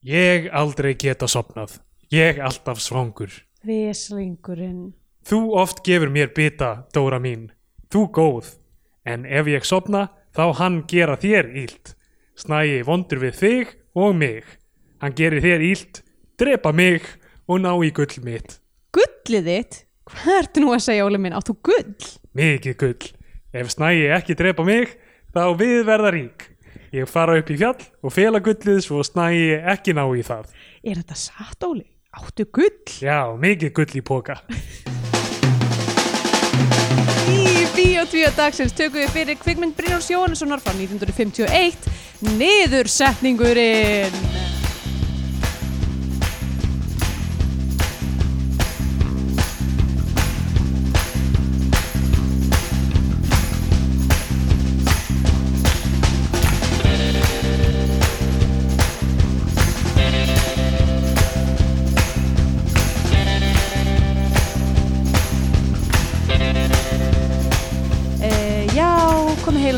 Ég aldrei geta sopnað. Ég alltaf svangur. Veslingurinn. Þú oft gefur mér bita, Dóra mín. Þú góð. En ef ég sopna, þá hann gera þér ílt. Snægi vondur við þig og mig. Hann gerir þér ílt, drepa mig og ná í gull mitt. Gullið þitt? Hvað ertu nú að segja, Óli minn? Áttu gull? Mikið gull. Ef Snægi ekki drepa mig, þá við verða rík. Ég fara upp í fjall og fela gullið svo Snægi ekki ná í það. Er þetta satt, Óli? Áttu gull? Já, mikið gull í póka. Í Bíotvíu dagsins tökum við fyrir kvikmynd Brynjórs Jóhannessonar frá 1951 Niðursetningurinn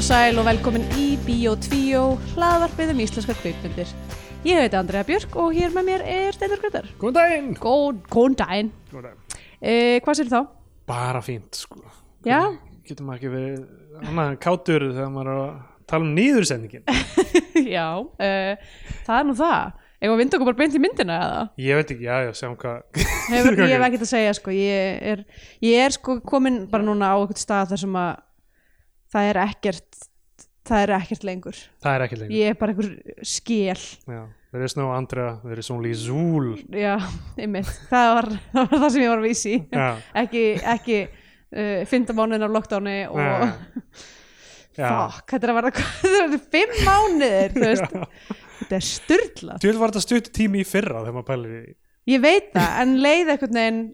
og sæl og velkomin í Bíotvíu hlaðvarpið um íslenskar kvikmyndir Ég heiti Andrea Björk og hér með mér er Steinar Gröndar Góðan daginn! Góð, góðan daginn Góðan daginn. e, Hvað sér þá? Bara fínt, sko. Já, Getur maður ekki verið annað en kátur þegar maður er að tala um nýðursendingin. já uh, Það er nú það Eða vindu okkur bara beint í myndina eða? Ég veit ekki, já, já, sjáum hvað. Hefur, ég hef ekkert að segja sko ég er, ég er sko komin bara núna á eitthvað stað þar sem að það er ekkert það er ekkert lengur er ekki lengur. ég er bara einhver skél Já, there is no Andrea, there is only Zul. já, einmitt, það var, það var það sem ég var að vísi ekki, ekki uh, fynda mánuðin af lockdowni og já. fuck, þetta er að verða þetta er fimm mánuðir þetta er styrla Þú var þetta stutt tími í fyrra þegar maður pælir í. ég veit það, en leið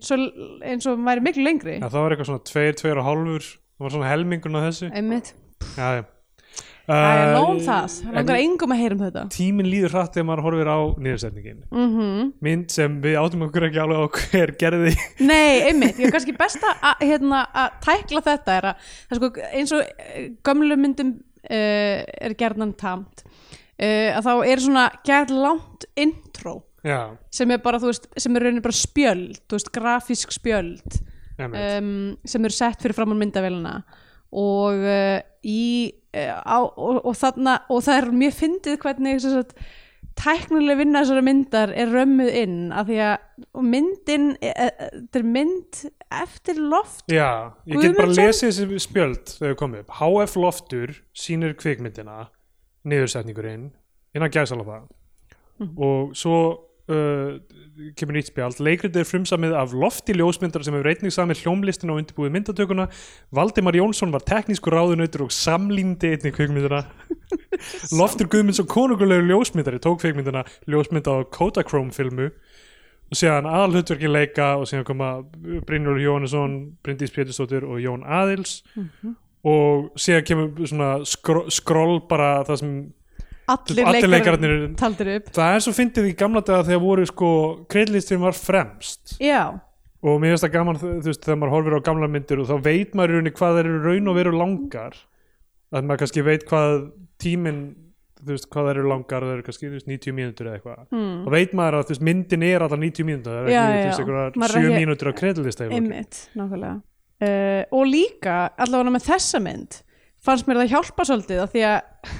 svo, eins og maður er miklu lengri Já, það var eitthvað svona tveir, tveir og hálfur. Það var svona helmingurinn á þessu. einmitt, Já, já. það er nóg um það það langar en engum að heyra um þetta Tíminn líður hratt þegar maður horfir á nýðursendingin. mhm Mynd sem við átum okkur ekki alveg á hver gerði. Nei, einmitt, ég er kannski best að hérna, tækla þetta er að er sko, eins og eh, gömlu myndum uh, er gerðan tamt uh, að þá er svona gerð langt intro Já, sem er bara, þú veist, sem er raunin bara spjöld þú veist, grafísk spjöld. Um, sem eru sett fyrir fram á myndavélina og uh, í uh, á, og, og þarna og það er mjög fyndið hvernig sagt, tæknileg vinna þessara myndar er römmuð inn af því að myndin e- e- þetta er mynd eftir loft Já, ég get bara Guðmundsson? lesið þessi spjöld þegar þau komið upp. HF Loftur sýnir kvikmyndina, niðursetningurinn, innan gæsala það. Mhm. Og svo uh, kemur nýtt spjald. Leikritið er frumsamið af Lofti ljósmyndar sem hefur einnig samið hljómlistin og undirbúið myndatökuna. Valdimar Jónsson var teknískur ráðunautur og samlýndi einnig kvikmyndina. Loftur Guðmunds og konungulegu ljósmyndari tók kvikmyndina ljósmynda á Kodachrome filmu og síðan aðalhutverki leika og síðan koma Brynjólfur Jóhannesson, Bryndís Pétursdóttir og Jón Aðils og síðan kemur svona skró, skroll bara það sem allir, allir leikarar leikararnir taldir upp. Það er svo fyndið í gamla daga þegar voru sko kreidlistin var fremst. Já, og mér finnst það gaman þú veist þegar maður horfir á gamla myndir og þá veit maður í rauninni hvað þeir eru raun og veru langar. Að maður kannski veit hvað tíminn þú veist hvað þeir eru langar það eru kannski veist, 90 mínútur eða eitthvað. Hmm. og veit maður að veist, myndin er alltaf 90 mínútur það er ekki já, þú veist, já. einhverjar Maður er 7 ekki- mínútur á kreidlista einmitt, nákvæmlega. Uh, og líka, allavega með þessa mynd fannst mér það hjálpa svolítið af því að,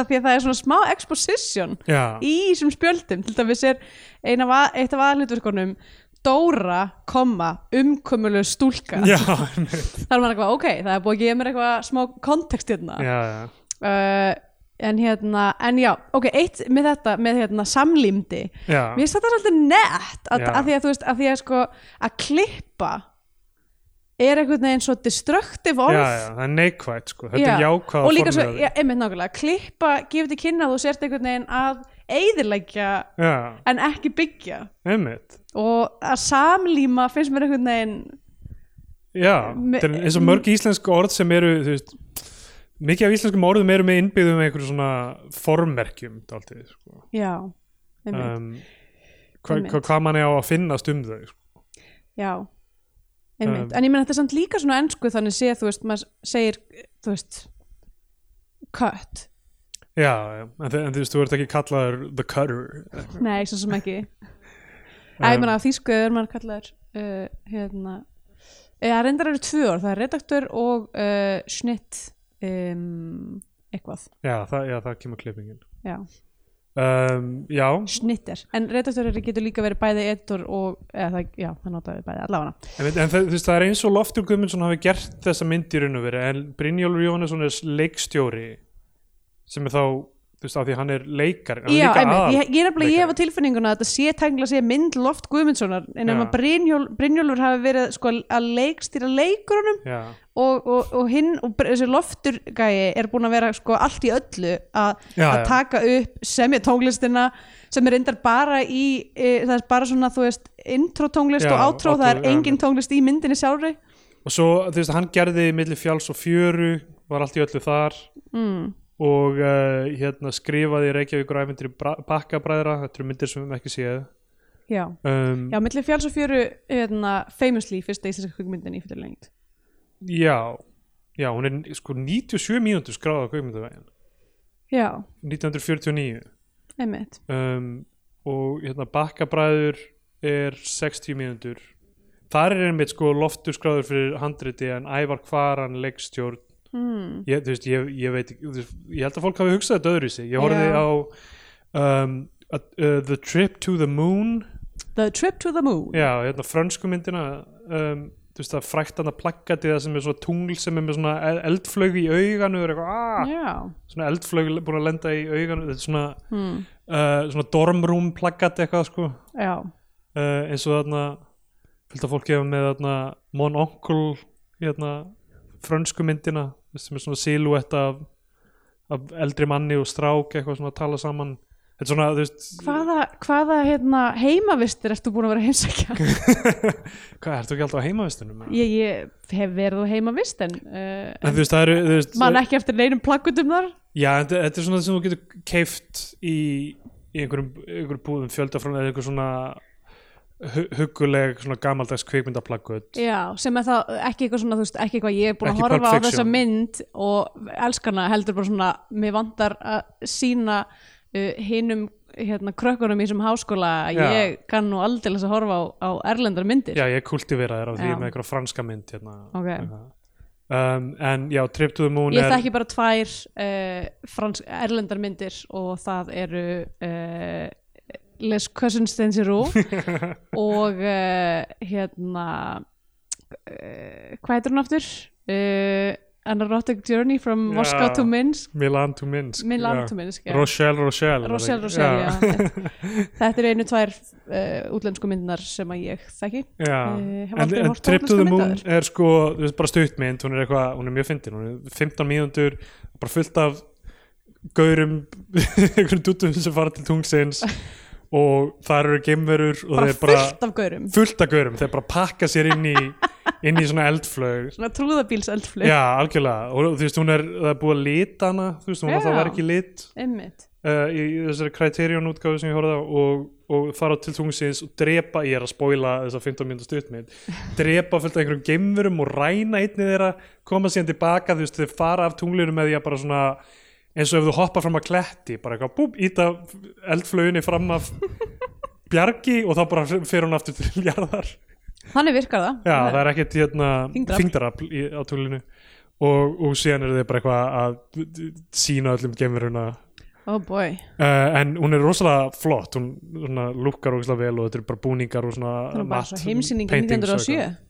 af því að það er svona smá exposition já, í þessum spjöldum til dæmis er ein af, að- eitt af aðlutverkunum Dóra, komma, umkömmuleg stúlka já, þar er maður eitthvað, ok, það er búið að gefa mér eitthvað smá kontekst hérna já, já. uh, en hérna, en já ok, eitt með þetta, með hérna samlímdi, já. mér finnst þetta svolítið nett að, Já. að því að þú veist, að því að sko að klippa er einhvern veginn svo destructive orð já, já, það er neikvægt sko. þetta Já. er jákvæða og líka svo, já, einmitt nákvæmlega klippa, gefur til kynna þú sért einhvern veginn að eyðileggja já, en ekki byggja einmitt og að samlíma finnst mér einhvern veginn já, þetta er eins og mörg íslensk orð sem eru þú veist, mikið af íslenskum orðum eru með innbyggðum með einhverju svona formmerkjum dálítið, sko. já, einmitt, um, hva, Einmitt. hva, hvað mann er á að finnast um þau sko. já um, en ég menn þetta er samt líka svona ennsku þannig sé, þú veist, maður segir þú veist cut. Já. En, en þú veist, þú ert ekki kallaður The Cutter. Nei, svo sem ekki. Æ, ég meina, á þýsku er maður kallar uh, hérna eða reyndar eru tvö orð, það er redaktur og uh, snitt um, eitthvað, já, það, já, það kemur klippingin. Já um, já, snitter, en redaktur getur líka verið bæði editor og, eða já, það notaði bæði allavega. En, en það, veist, það er eins og Loftur Guðmundsson hafi gert þessa mynd í raun og veri en Brynjólfur Jónesson er leikstjóri sem er þá þú veist, af því hann er leikar hann Já, einmitt, ég, ég er nefnilega, ég hefa tilfinninguna að þetta sé tæknilega sé mynd Loft Guðmundssonar en ef Já. að Brynjól, Brynjólfur hafi verið sko að leikstýra leikurunum já, og, og, og hinn og Br- þessi Loftur gæi er búin að vera sko allt í öllu að, Já, að já. taka upp semja tónlistina sem er reyndar bara í e, það er bara svona þú veist intro tónlist Já, og outro, það er outro, já, engin tónlist í myndinni sjálfri og svo, þú veist, hann gerði milli fjáls og fjöru, var allt í öllu þar mm. Og uh, hérna skrifaði Reykjavíkur æfindir í bakkabræðra, þetta eru myndir sem við ekki séð. Já, um, já milli fjáls og fjöru hérna, famously fyrsta íslenska kvikmyndin í fyrir lengt já, já, hún er sko 97 mínútur skráða kveikmyndavegin Já, 1949 einmitt. Um, og hérna bakkabræður er 60 mínútur. Þar er einmitt sko loftur skráður fyrir handriti en ævar kvaran leikstjórn mm. ég, veist, ég, ég veit ég held að fólk hafi hugsað þetta öðru í sig ég horfði Já. á um, uh, uh, The Trip to the Moon. The Trip to the Moon. Já, hérna frönsku myndina um, þú veist það frækt hann að plaggati það sem er svona tungl sem er með svona el- eldflaug í auganu eitthvað, ah, Já, svona eldflaug búin að lenda í auganu þetta er svona, hmm. uh, svona dormrúm plaggati eitthvað sko. Já, uh, eins og þarna fylgta fólki hefur með þarna Mon Onkel hérna frönsku myndina sem er svona silúett af, af eldri manni og strák eitthvað svona að tala saman svona, veist hvaða, hvaða hérna, heimavistir ertu búin að vera heimsækja? hvað, ertu ekki alltaf á heimavistunum? ég, ég hef verið á heimavist en, uh, en þú veist, eru veist, man ekki eftir neinum plaggutum þar já, en þetta er svona það sem þú getur keift í, í einhverjum, einhverjum búðum fjöldafrán eða einhver svona hu- hugguleg svona gamaldags kvikmyndaplaggut Já, sem er það ekki eitthvað svona, þú veist, ekki eitthvað ég er búin að horfa á þessa mynd og elskana heldur bara svona mér vantar að sína uh, hinum hérna krökkunum í þessum háskóla að Já. ég kann nú aldrei að horfa á, á erlendar myndir já, ég kultivera þér af því Já. með einhverja franska mynd hérna, Ok. eitthvað. um, en já, Trip to the Moon Ég er þekki bara tvær uh, fransk, erlendar myndir og það eru uh, Les Cousins Dangereux og uh, hérna uh, hvað heitir hún aftur? Uh, An erotic journey from Já. Moscow to Minsk Milan to Minsk Milan já. to Minsk, já. Rochelle, Rochelle Rochelle, er Rochelle, já. Þetta eru einu tvær útlensku myndinar sem að ég þekki Eh, en, en Trip to the Moon er sko, þú veist, bara stuttmynd hún er eitthvað, hún er mjög fyndin, hún er 15 mínútur bara fullt af gaurum, einhverjum dútum sem fara til tungsins og þar eru geimverur og bara þeir bara fullt af gaurum. Fullt af gaurum, þeir bara pakka sér inn í inn í svona eldflög svona trúðabíls eldflug Já, algjörlega, og þú veist, hún er það er búið að lita hana, þú veist, hún Já. það var ekki lit uh, í, í þessari Criterion útgáfu sem ég horfði á og, og fara til tungsins og drepa, ég er að spoila þessa 15 minnum stuttmynd, drepa fullt af einhverjum geimverum og ræna einni þeirra koma síðan tilbaka, þú veist, þeir fara af tunglinu með því að bara svona eins og ef þú hoppar fram að kletti, bara eitthvað búm, íta eldflöginni fram af bjargi og þá bara fer hún aftur til jarðar. Þannig virkar það. Já, það er ekkert hérna, þingdarafl á tunglinu og, og síðan eru þeir bara eitthvað að sína öllum geimveruna. Oh boy. Uh, en hún er rosalega flott. Hún svona, lukkar rosalega vel og þetta er bara búningar og svona það er bara matte svo heimsýning paintings og 1907 eitthvað.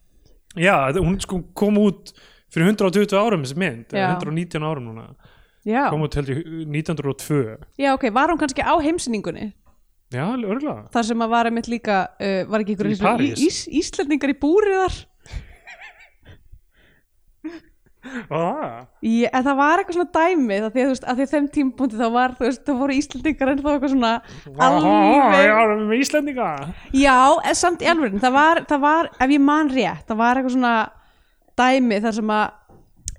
já, hún sko kom út fyrir 120 árum þessi mynd, Já. eða 119 árum núna já. kom út held ég 1902 já ok, var hún kannski á heimsýningunni? Já, örgulega þar sem að var einmitt líka uh, var ekki ykkur Í París? ís, Íslendingar í búri þar? Ah, Ég, en það var eitthvað svona dæmi það því að, þú veist, að því að þeim tímpúndi þá var þú veist, þá voru Íslendingar en þá eitthvað svona alveg já, með Íslendinga. Já, en samt í alveg það var, það var, ef ég man rétt það var eitthvað svona dæmi þar sem að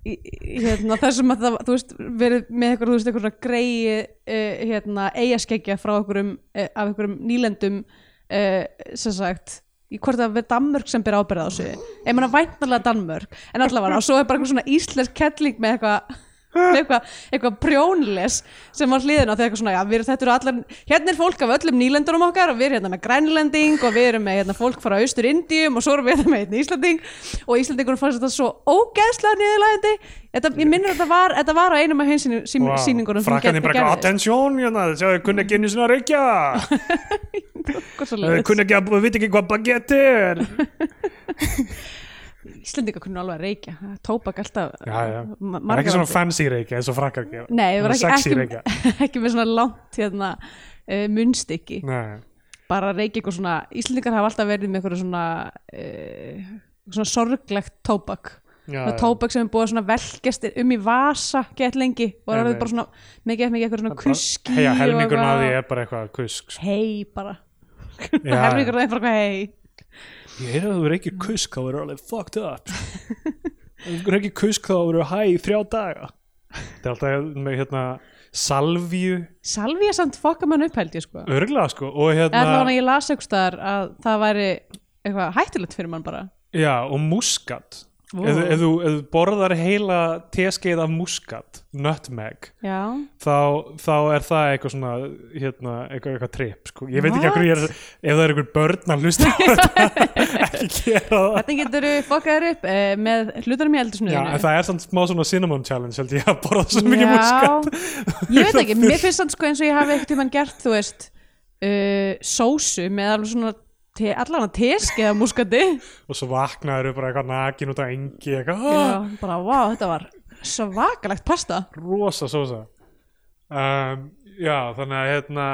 hérna, þar sem að það, þú veist, verið með eitthvað, þú veist, eitthvað greið uh, hérna, eigaskeggja frá einhverjum uh, af einhverjum nýlendum uh, sem sagt í hvort það verið Danmörk sem ber ábyrða á þessu. Ég meina væntanlega Danmörk en allavega, og svo er bara eitthvað svona íslensk kettling með eitthvað eitthvað, eitthvað prjónles sem var hliðin á þegar eitthvað svona, já, við, þetta eru allar hérna er fólk af öllum nýlendunum okkar og við erum hérna með grænlending og við erum með hérna, fólk frá austur Indíum og svo erum við hérna með hérna Íslanding og Íslandingunum fannst þetta svo ógeðslega niðurlægandi ég minnir að þetta var, þetta var á einum af hins Vá, sýningunum sem Frakkarnir ger- bara, gerðist. attention, hérna, sjáðu, kunni ekki einu að reykja. Eitthvað kunni ekki að, veit ekki hvað baguette er Íslendingar kunnu alveg að reykja. Tóbak alltaf Já, já. Það er ekki svona fancy reykja eins og frakkar Nei, það ekki, ekki, ekki með svona langt hérna, uh, munnstykki. Nei, bara að reykja eitthvað svona Íslendingar hafa alltaf verið með eitthvað svona uh, svona sorglegt já. tóbak sem er búið að velkjast um í vasa gett lengi og er orðið nei. bara svona mikið, mikið eitthvað svona Það er kuski helmingurinn af því er bara eitthvað kusk hei bara. Já, helmingurinn er bara eitthvað hei Ég heyr að þú reykir kusk þá verður alveg fucked up. Ef Þú reykir kusk þá verður hæ í þrjá daga. Þetta er alltaf með hérna salvíu, Salvi er samt fokka mann upp held ég sko. Örglega sko og eða þá hann hérna, að ég las eitthvað að það væri eitthvað hættulegt fyrir mann bara. Já, og muskat. Ef, ef, þú, ef þú borðar heila teskeið af muskat, nutmeg þá, þá er það eitthvað svona hérna, eitthvað, eitthvað trip sko. ég veit ekki What? hvað ég er ef það er einhver börn að hlusta ekki gera það. Þetta getur fokkaður upp uh, með hlutunum í eldursnöðinu en það er samt smá svona cinnamon challenge held ég að borða svo mikið muskat. Ég veit ekki, mér finnst þannig sko eins og ég hafi um hann gert, þú veist uh, sósu með alveg svona te, allan að teski eða muskati og svo vaknaður bara eitthvað nakin út á engi eitthvað, já, ah, bara wow, þetta var svakalegt pasta. Rosa sósa. Um, já, þannig að hérna,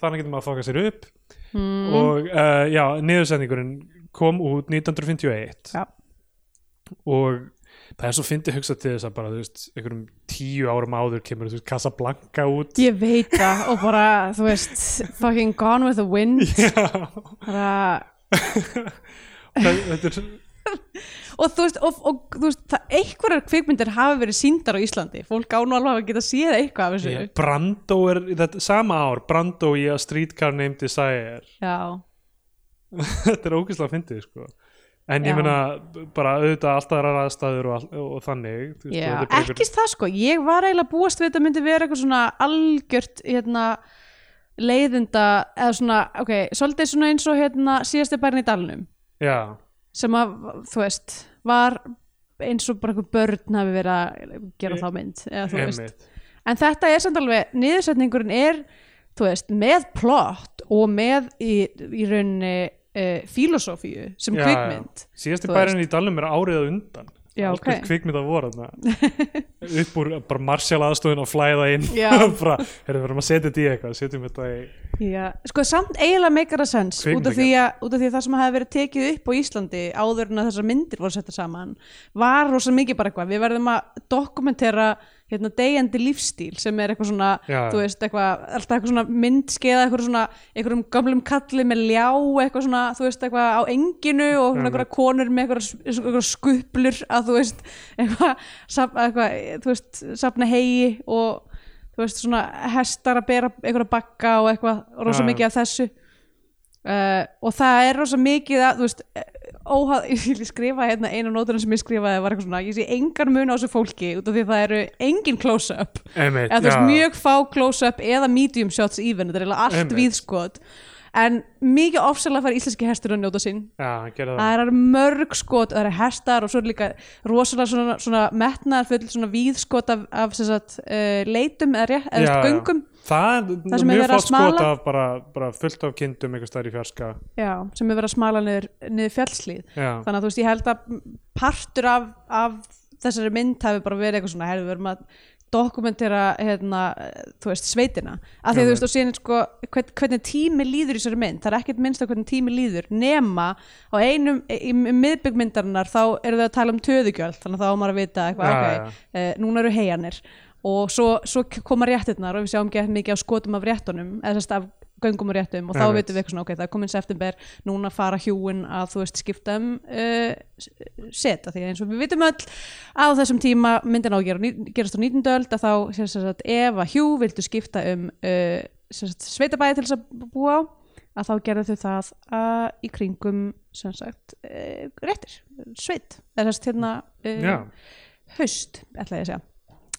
þannig getur maður að fóka sér upp. Mm. og uh, já, niðursendingurinn kom út 1951 Já. og það er svo fyndið hugsað til þess að bara, þú veist, einhverjum tíu árum áður kemur, þú veist, Casablanca út. Ég veit það og bara, þú veist fucking gone with the wind. Bara, það, er og þú veist, og, og, þú veist það, einhverjar kvikmyndir hafa verið síndar á Íslandi. Fólk á nú alveg að geta séð eitthvað af þessu. Brando er þetta, sama ár Brando í A Streetcar Named Desire. Já, þetta er ógeðslega fyndið sko en ég meina bara auðvitað alltaf ræða aðstæður og, og þannig þú veist, Já, og þetta er bara ekki það sko, ég var eiginlega búast við þetta myndi vera eitthvað svona algjört hérna, leiðinda eða svona, ok, svolítið svona eins og hérna síðasti bærin í dalnum. Já, sem að, þú veist, var eins og bara einhver börn hafi verið að gera þá mynd eða, þú veist. en þetta er samt alveg, niðursetningurinn er þú veist, með plott og með í, í rauninni uh, filosófíu sem Já, kvikmynd síðasti bærin í dalnum er árið að undan. Já, allt ok. okay. kvikmynd að voru upp úr bara marsjál aðstofun og flæða inn. Heyrðu, við erum að setja þetta í eitthvað setjum þetta í Já, sko samt eiginlega meikar það sens út af, að, út af því að það sem hefði verið tekið upp á Íslandi áður en að þessar myndir voru settar saman var rosa mikið bara eitthvað. Við verðum að dokumentera hérna, deyjandi lífstíl sem er eitthvað svona Já. þú veist, eitthvað, alltaf eitthvað svona myndskeiða eitthvað svona, einhverjum gamlum kalli með ljá eitthvað svona, þú veist, eitthvað á enginu og eitthvað konur með eitthvað, eitthvað skuplur að þú veist eitthvað, saf, eitthvað þú veist, safna hegi og þú veist, svona hestar að bera einhverja bakka og eitthvað rosa Já. mikið af þessu uh, og það er rosa mikið að, þú veist óhað, ég vil skrifa hérna einu nótunum sem ég skrifaði var eitthvað svona, ég sé engan mun á þessu fólki út af því að það eru engin close-up. Eða þú veist mjög fá close-up eða medium shots even, þetta er allt Einmitt. En mikið ofsalega fær íslenski hestur að njóta sín. Já, gerði það. Það er mörg skot, það eru hestar og svo er líka rosalega svona, svona metnaðar full svona víðskot af, af sem sagt, uh, leitum eða, rétt, eða Já, göngum. það Það er sem er mjög verið að flott skot smala. af bara, bara fullt af kindum einhver staðar í fjarska. Já, sem er verið að smala niður, niður fjallslíð já, þannig að þú veist ég held að partur af, af þessari mynd hafi bara verið eitthvað svona herðu, við erum að dokumentera hérna, eh, þú veist, sveitina. Af því að þú veist og síðan sko hvern, hvernig tími líður í þessari mynd? Það er ekkert minnst að hvernig tími líður nema á einum, í, í miðbyggmyndarinnar þá eru þau að tala um töðugjöld þannig að þá á maður að vita eitthvað, Já, ok, já. Uh, núna eru heianir og svo, svo koma réttirnar og við sjáum gett mikið á skotum af réttunum eða sérst af göngum og réttum og þá Einmitt. veitum við eitthvað svona, ok, það er komin september núna fara hjúin að þú veist skipta um uh, því að eins og við vitum öll á þessum tíma myndin á að gera, gerast á 19. öld að þá sem sagt, ef að hjú vildu skipta um uh, sveitabæði til þess að búa á að þá gerðu þau það uh, í kringum sem sagt uh, réttir, sveit þess hérna já, uh, haust, ætla ég að segja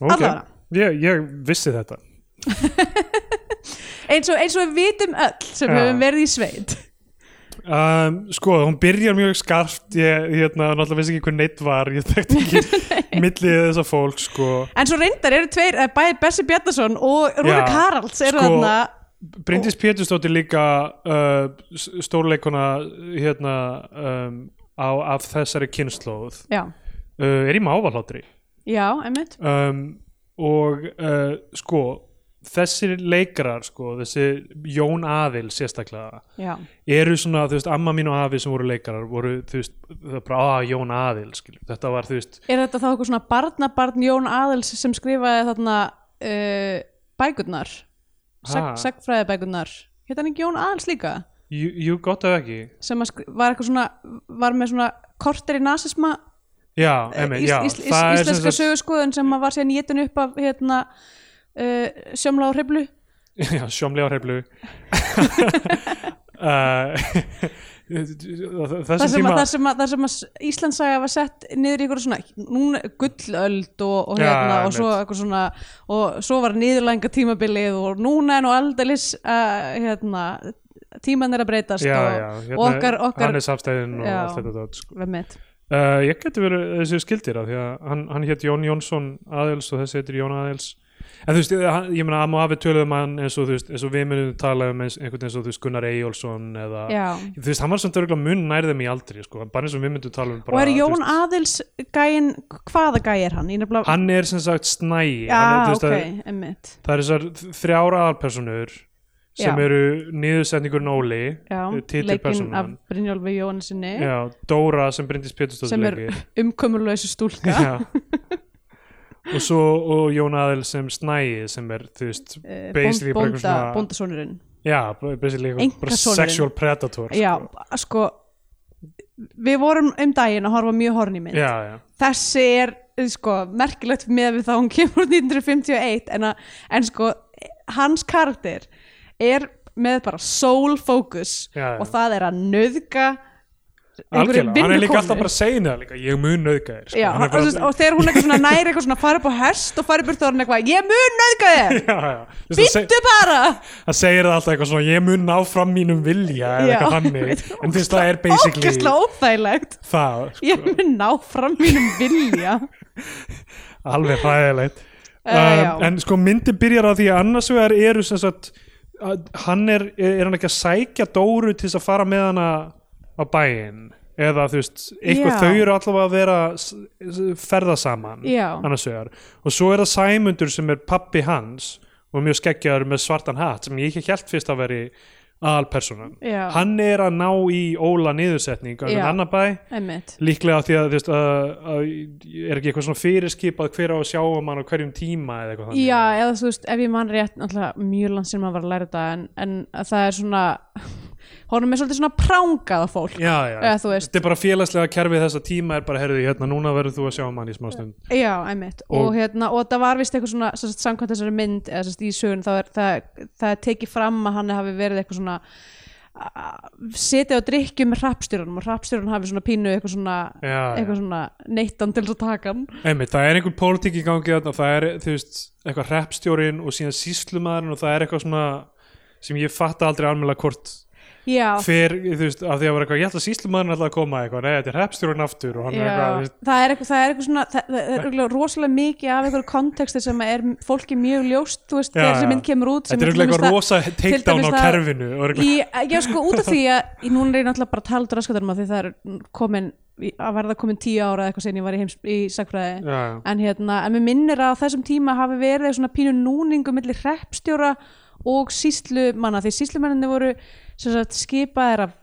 ok, Allavega. ég, ég vissi þetta eins og, eins og við vitum öll sem Já. höfum verið í sveit. Um, sko, hún byrjar mjög skarft. Ég, hérna, náttúrulega vissi ekki hver neitt var. Ég þekkti ekki millið þessa fólk, sko. En svo reyndar eru tveir, eh, bæði Bessi Bjarnason og Rúrik Haralds eru sko, þarna. Bryndís Pétursdóttir líka uh, stórleikona hérna um, á, af þessari kynnslóð uh, er í mávalhátri já, einmitt. Um, og uh, sko þessir leikarar sko, þessi Jón Aðil sérstaklega já, eru svona, þú veist, amma mín og afi sem voru leikarar voru, þú veist, það er bara að Jón Aðil skilur, þetta var, þú veist, er þetta þá eitthvað svona barnabarn Jón Aðils sem skrifaði þarna uh, bækurnar? Sagfræðibækurnar hérna hann ekki Jón Aðils líka? Jú, jú gott ef ekki. Sem var eitthvað svona var með svona korter í nasisma? Já, emi, ís, já, íslenska sögurskoðun sem var síðan étin upp af hérna uh, sjömla á hriflu já, sjómlega hreflu uh, þar sem, að, að, að Íslandsaga var sett niður í ykkur svona núna gullöld og, og, hérna, og einmitt. svo eitthvað svona og svo var niðurlænga tímabilið og núna er nú aldeilis uh, hérna, tíman er að breytast já, og, já, hérna, og okkar, okkar Hannes Hafstæðin og Já. allt þetta sko. Uh, ég geti verið þessu skildir því að hann, hann hétt Jón Jónsson Aðils og þessi heitir Jón Aðils en þú veist, hann, ég meina að maður hafi töluðum hann eins og þú veist, eins og við munum tala um eins, einhvern eins og þú veist Gunnar Eyjólfsson eða, Já. þú veist, hann var samt örgulega mun nærðum í aldri, sko, bara eins og við myndum tala um bara, og er þú Jón veist, Aðils gæin, hvaða gæi er hann? Ég nefnilega- hann er sem sagt snæi Já, hann er, þú veist, ok, að, emmitt það er þessar þrjár aðalpersonur sem Já. eru niðursetningurinn Óli Já, titil leikinn af personan Brynjólfi Jóhannesinni Já, Dóra sem Bryndis Pétursdóttir sem er leikir. umkomurlausu stúlka Já. og svo og Jón Aðil sem snæi sem er þú veist eh, eitthvað bara Einkasonurinn. sexual predator Já, sko. sko við vorum um daginn að horfa mjög horni mynd já, já, þessi er sko merkilegt með við þá hún kemur úr 1951 en, að, en sko hans karakter er með bara soul focus Já, og það er að nöðga algjörlega, hann er líka alltaf bara að segja það líka, ég mun nöðga þér sko. Já, bara, og, og þegar hún eitthvað næri eitthvað svona fara upp á hest og fara upp úr hann eitthvað ég mun nöðga þér, býttu bara! hann segir það alltaf eitthvað svona ég mun ná fram mínum vilja eða eitthvað hannig, en þú veist það er basically ógæslega óþægilegt. það, sko, ég mun ná fram mínum vilja. Alveg hræðilegt. Uh, en sko myndi byrjar á því að annars vegar eru sem sagt að hann er, er hann ekki að sækja Dóru til þess að fara með hana á bæinn eða þú veist, eitthvað þau eru allavega að vera ferða saman annars vegar. Og svo er það Sæmundur sem er pappi hans og mjög skeggjaður með svartan hatt sem ég ekki held fyrst að veri aðalpersonan Já. hann er að ná í óla niðursetning á einhvern annar bæ. einmitt. Líklega því að, þú veist, að, að er ekki eitthvað svona fyrirskipað hver á að sjá um hann á hverjum tíma eða eitthvað þannig. Já, eða þú veist, ef ég man rétt náttúrulega mjög langt sem maður var að læra þetta en, en að það er svona honum er svolítið svona prangað fólk. Já, já. Eða þetta er bara félagslega kerfið þessa tíma er bara, herðu, hérna, núna verður þú að sjá um hann í smá stund. Já, einmitt. Og, Og- hérna, og það var vist eitthvað svona sagt, samkvæmt þessari mynd eða sagt, í sögun þá er það, það er tekið fram að hann hafi verið eitthvað svona setja á drikkju með hrappstjórunum og hrappstjórun hafi svona pínu eitthvað svona, Já, eitthvað svona neittan til þess að taka hann. Einmitt, það er einhvern pólitík í gangi og það er, þú veist, eitthvað hreppstjórin og síðan síslumadurinn og það er eitthvað svona sem ég fatta aldrei almennilega hvort Fer, þú veist, af því að vera eitthvað ég ætla að síslumadurinn alltaf að koma eitthvað, nei, þetta er hreppstjórin aftur og hann er eitthvað, það er eitthvað, það er eitthvað svona það, það er örugglega rosalega mikið af einhverju konteksti sem er fólki mjög ljóst þú veist, þegar sem mynd kemur út þetta er eitthvað það- rosa takedown á það- kerfinu eitthvað, já sko út af því að núna er ég náttúrulega bara að tala út á raskatunum af því það er komin að verða komin tíu ára eitthvað sen ég var í, heims, í sagfræði já, já. en hérna, en mér minnir að þessum tíma hafi verið svona pínu núningu millir hreppstjóra og síslumanna því síslumanninni voru sem sagt, skipaðir af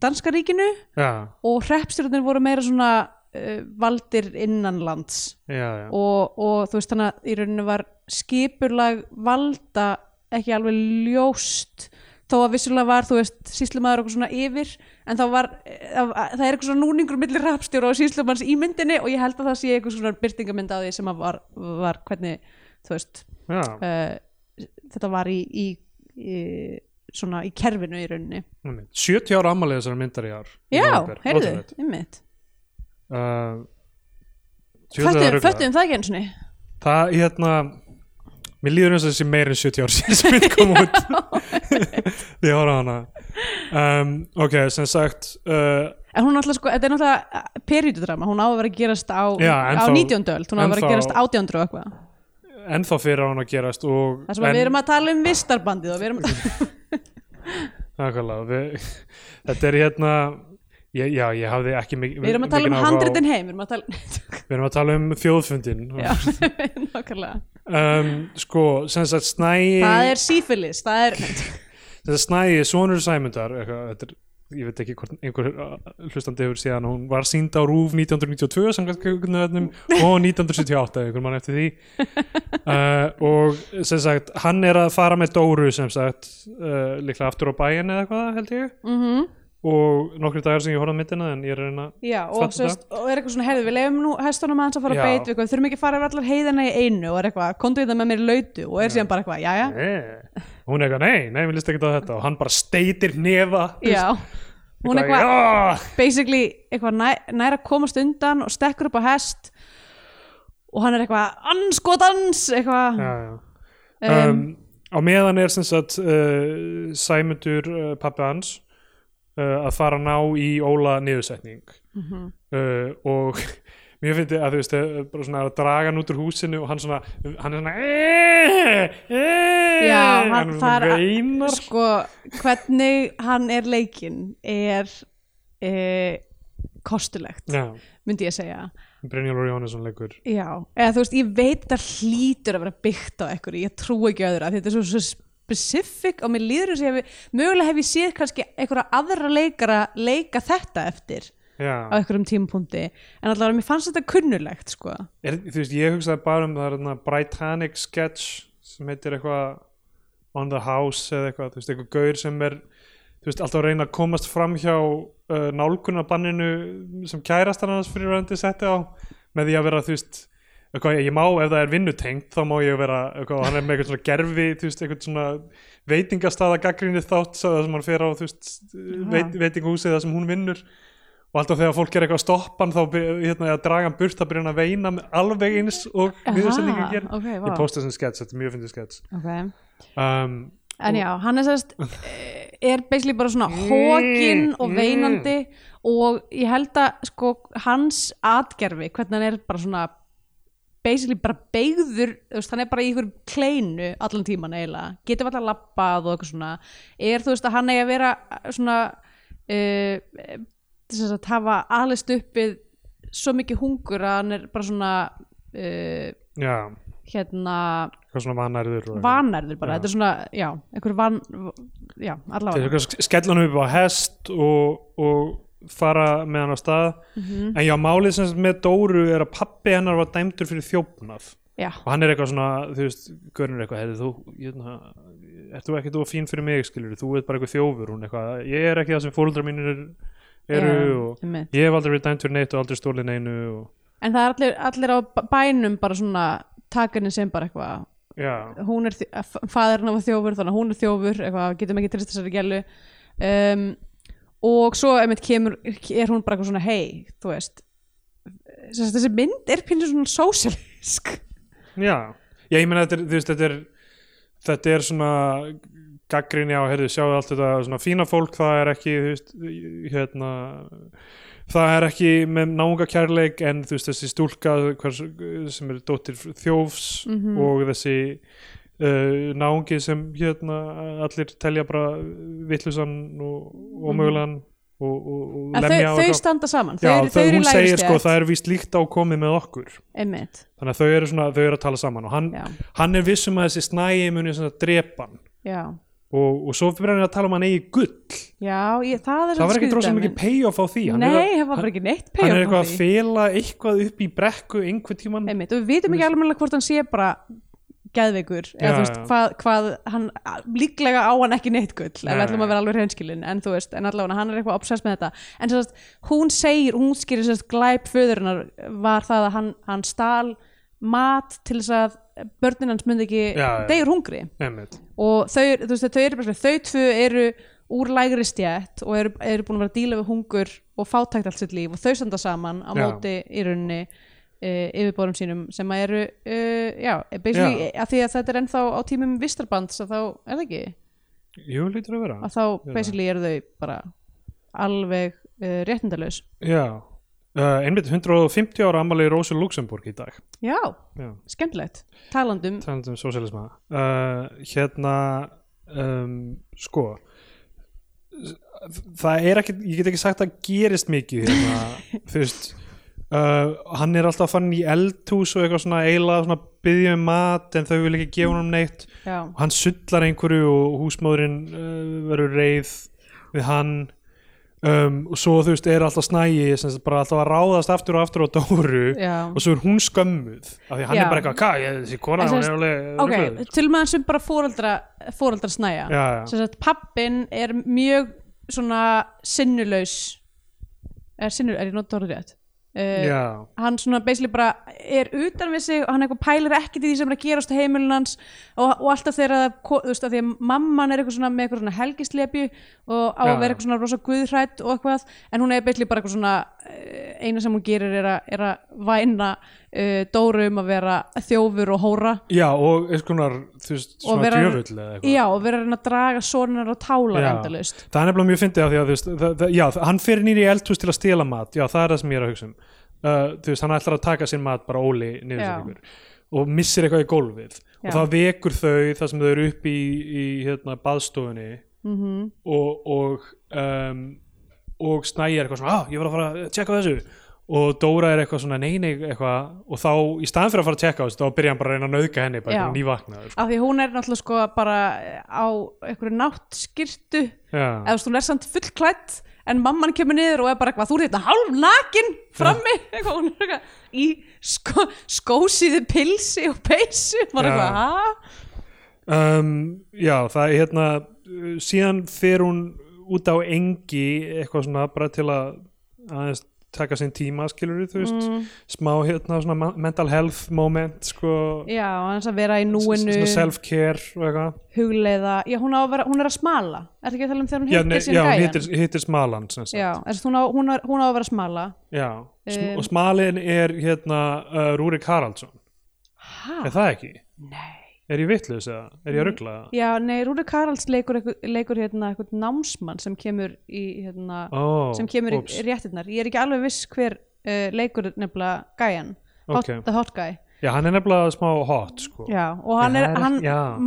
danska ríkinu já, og hreppstjórnir voru meira svona uh, valdir innanlands já, já. og, og þú veist þannig að í rauninu var skipurlag valda ekki alveg ljóst þó að vissulega var þú veist síslumaður okkur svona yfir en þá var það, það er eitthvað svona núningur millir rapstjóra og síslumanns í myndinni og ég held að það sé eitthvað svona byrtingamynd á því sem að var, var hvernig þú veist uh, þetta var í, í, í svona í kerfinu í rauninni. Einmitt. 70 ára ammálið þessar myndar í ár já, heyrðu, einmitt. Uh, föttum, það ekki eins og það, hérna mér líður eins og þessi meir en 70 ár síðan sem við kom út. Því ég horfði á hana. Um, ok, sem sagt uh, En hún náttúrulega sko, þetta er náttúrulega periódudrama, hún á að vera að gerast á, Já, á ennþá- 19. öld, hún á að vera að gerast 18. og eitthvað. ennþá fyrir á hann að gerast og, Það sem að við erum að tala um vistarbandið og við erum Nákvæmlega, við, þetta er hérna ég, já, ég hafði ekki mikið Við erum að tala um handritin heim Við erum að tala Við erum að tala um þjóðfundin Já, nákvæmlega. Um, Sko, sem sagt snæi Það er sífilis Það er snæi, sonur Sæmundar þetta er, ég veit ekki hvort einhver uh, hlustandi hefur síðan hún var sínd á RÚV 1992 samkvæmt og 1978 ef einhver mann eftir því. Uh, og sem sagt, hann er að fara með Dóru sem sagt uh, líklega aftur á bæin eða eitthvað held ég. Mm og nokkri dagar sem ég horfði á myndina en ég er reyna Já, og, sérst, og er eitthvað svona herði, við leifum nú hestunum aðeins að fara Já. að beita við þurfum ekki að fara yfir allar heiðina í einu og er eitthvað, komdu við það með mér í lautu og er síðan bara eitthvað, jæja, Nei. hún er eitthvað, nei, nei, við list ekki á þetta. Og hann bara steitir nefa já. hún er eitthvað, "Já." basically eitthvað næ, nær að komast undan og stekkur upp á hest og hann er eitthvað, anskotans eitthvað. Um, Um, á meðan er sem sagt uh, Sæmundur uh, pappi hans að fara að ná í Óla niðursetning. Mhm. uh, og mér finnst að þú veist uh, bara svona að draga hann út úr húsinu og hann svona hann er svona "Eh, eh", Já, hann, hann veinar. sko, hvernig hann er leikinn er e, kostulegt, Já, myndi ég segja. Brynjólfur Jónesson leikur. Já, eða þú veist, ég veit það hlýtur að vera byggt á einhverju, ég trú ekki öðru því þetta er svo, svo specific og mér líður þess að mögulega hef ég séð kannski einhverja aðra leikara leika þetta eftir á Já, einhverjum tímapunkti en allavega mér fannst þetta kunnulegt sko. er, þú veist, ég hugsaði bara um það er Britannic sketch sem heitir eitthvað On the House eða eitthvað, þú veist, eitthvað gaur sem er þú veist, alltaf að reyna að komast fram hjá uh, nálgunarbanninu sem kærast hann hans fyrir verandi setti á með því að vera, þú veist eitthvað, ég má, ef það er vinnutengt þá má ég vera, eitthvað, hann er með eitthvað svona gerfi þú veist, eitthvað svona veitingastaða gaggrinni þátt, það sem hann fer á veist, veit, veitingahúsið það sem hún vinnur. Og alltaf þegar fólk er eitthvað að stoppa hann þá hérna, draga hann burt þá byrja hann að veina alveg eins og niðursendingin gerir. ok, vá. ég posta þessum sketch, þetta er mjög fyndið sketch. Okay. um, En já, hann er sérst er basically bara svona hókin og veinandi og ég held að sko hans atgerfi, hvernig hann er bara svona basically bara beigður hann er bara í ykkur kleinu allan tíman eiginlega, getur alltaf labbað og eitthvað svona, er þú veist að hann eigi að vera svona uh, þess að hafa aðlist uppið svo mikið hungur að hann er bara svona uh, já, hérna vanærður vanærður bara, Já. þetta er svona, já, einhver van já, allavega. Hann upp á hest og, og fara með hann á stað. Mhm. en já, málið sem með Dóru er að pappi hennar var dæmdur fyrir þjófnað. Já, og hann er eitthvað svona, þú veist, görnur eitthvað hefði þú, hérna, ert þú ekki þú fín fyrir mig, skilur, þú ert bara eitthvað þjófur. Hún eitthvað, ég er ekki það sem fóruldrar mínir er, eru Já, og einmitt. ég hef aldrei verið dæmt fyrir neitt og aldrei stólið neinu og, en það er allir, allir á bænum bara svona takinni sem bara eitthvað hún er, fæðurinn var þjófur þannig að hún er þjófur, eitthvað, og svo einmitt kemur, er hún bara eitthvað svona hei, þú veist þessi mynd er pínur svona sósialísk já, já, ég meina þetta þetta er þetta er svona gaggrinni á, heyrðu, sjáu allt þetta svona fína fólk, það er ekki, veist hérna það er ekki með náunga kærleik en þú veist, þessi stúlka hvers, sem er dóttir þjófs Mhm. og þessi uh, náungi sem hérna allir telja bara vittlusan og ómögulegan og, og, og en lemja þau, og þau standa saman, þau, Já, þau, þau í hún segir sko, það er víst líkt á komið með okkur. Einmitt, þannig að þau eru, svona, þau eru að tala saman og hann, hann er vissum að þessi snæi muni svona drepa hann. Já. Og, og svo fyrir hann að tala um hann eigi gull. Já, ég, það er það var ekki dæmi. mikið payoff á því. Hann Nei, er, að- það var ekki neitt hann er payoff á eitthvað að því. fela eitthvað upp í brekku einhver tíman og við vitum ekki alveg hvort hann sé bara geðveikur eða þú veist hvað, hvað hann líklega á hann ekki neitt gull ef við ætlum að vera alveg hreinskilin en þú veist, en allavega hann er eitthvað obsess með þetta. En sérst, hún segir, hún skýrir sérst glæp föðurinnar var það að hann, hann stal mat til þess að börnin hans myndi ekki Já, já. degur hungri. Einmitt. og þau, þú veist, þau eru bara þau tvö eru úr lægri stjætt og eru, eru búin að vera að díla við hungur og fátækt allt sitt líf og þau standa saman á móti í rauninni uh, yfirborum sínum sem að eru uh, já, basically, að því að þetta er ennþá á tímum vistarbands að þá, er það ekki? Jú, lítur að vera. Að þá basically eru þau bara alveg uh, réttindalaus. Já, uh, einmitt 150 ára ammali Rósu Luxemburg í dag. Já, já, skemmtilegt. Talandum, talandi um sosialisma hérna um, sko það er ekki, ég get ekki sagt að gerist mikið hérna, þú veist uh, hann er alltaf fann í eldhús og eitthvað svona eiginlega svona byggja um mat en þau vil ekki gefa honum neitt. Já, og hann sullar einhverju og húsmóðurinn uh, verður reið við hann. Um, og svo þú veist er alltaf snægi sem bara alltaf að ráðast aftur og aftur á Dóru. Já. Og svo er hún skömmuð af því hann Já. er bara eitthvað, hvað, ég- þessi kona hún er alveg ok, rugluð." til maður sem bara fóreldra fóreldra snæja. Sem sagt pappin er mjög svona sinnulaus. Er sinnulaus, er ég nótt orðið rétt uh, hann svona basically bara er utan við sig og hann eitthvað pælir ekkert í því sem er að gerast á heimilin hans og, og alltaf þegar það, þú veist að því að mamman er eitthvað svona með eitthvað svona helgislepju og á Já. að vera eitthvað svona rosa guðhrætt og eitthvað en hún er basically bara eitthvað svona eh, eina sem hún gerir er að, er að væna uh, Dóru um að vera þjófur og hóra. Já og eitthvað svona djöfull eða eitthvað. Já og vera að draga sonar og tálar Já. endalaust. Það er nefnilega mjög fyndið af því að þú veist, það, það, já, hann fer nýri í eldhús til að stela mat, já það er það sem ég er að hugsa um uh, þú veist, hann ætlar að taka sinn mat bara óli niðursetningur og missir eitthvað í gólfið. Já. og það vekur þau þar sem þau eru upp í, í hérna, baðstofunni mm og og, um, og er eitthvað svona, ah, ég var að fara að tjekka þessu. Og Dóra er eitthvað svona, nei, nei, eitthvað. Og þá, í staðan fyrir að fara að tjekka á þessu þá byrja hann bara að reyna að nauðga henni, bara eitthvað nývaknaður sko. af því hún er náttúrulega sko bara á einhverju náttskirtu eða þú veist, hún er samt fullklætt en mamman kemur niður og er bara eitthvað þú ert þetta hálf nakin frammi eitthvað, hún er eitthvað í sko, skósiði pilsi og peysu bara Já. eitthvað, ha? um, já, það er hérna síðan fer hún út á engi eitthvað svona bara til að aðeins taka sinn tíma skilur þú veist, Mm, smá hérna svona mental health moment sko, já, hans að vera í núinu. svona self-care og eitthvað. Hugleiða, já, hún, vera, hún er að smala. Er ekki að tala um þegar hún hittir sín já, hún gæjan hittir, hittir smalan já, hún, á, hún, á, hún á að vera smala. Já. Um, og smalin er hérna uh, Rúrik Haraldsson. Ha? er það ekki? Nei. Er ég vitlaus eða? Er ég að ruggla það? já, nei, Rúri Karals leikur, leikur hérna eitthvað námsmann sem kemur í hérna, Ó, sem kemur úps, í réttirnar ég er ekki alveg viss hver uh, leikur nefnilega gæjan hot, Ok. the hot guy Já, hann er nefnilega smá hot sko. já, og hann, er, er hann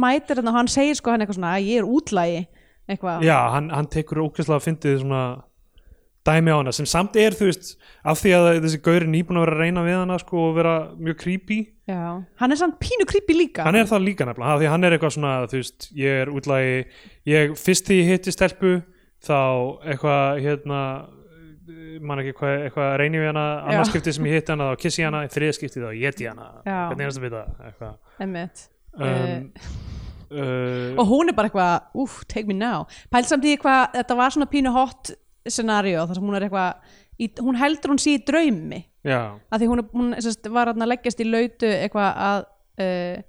mætir hérna og hann segir sko hann eitthvað svona að ég er útlægi eitthvað Já, hann, hann tekur ókvæslega að fyndið svona dæmi á hana sem samt er þú veist af því að þessi gaur er nýbúin að vera að reyna við hana sko og vera mjög creepy Já. hann er samt pínu creepy líka hann er það líka nefnilega, af því að hann er eitthvað svona þú veist, ég er útlagi ég, fyrst því ég hitti stelpu þá eitthvað hérna man ekki hvað, eitthvað reyni við hana Já. annarskipti sem ég hitti hana þá kissi hana, þriðskipti þá ég hana Já. hvernig er það að vita eitthvað uh, og hún er bara eitthvað, uff, take me now pæl samt í hvað, þetta var svona pínu hot scenario þar sem hún er eitthvað í, hún heldur hún sé í draumi. Já, að því hún, er- hún sérst, var að leggjast í lautu eitthvað að uh,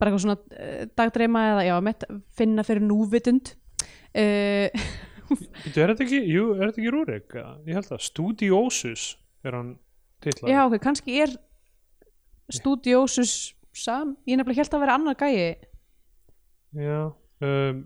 bara eitthvað svona uh, dagdreima eða já, mitt, finna fyrir núvitund. Uh, Bíddu, er þetta ekki, jú, er þetta ekki Rúrik? Ég held að, Studiosus er hann titlað já, ok, kannski er Studiosus sam, ég nefnilega held að vera annar gæi. Já, um,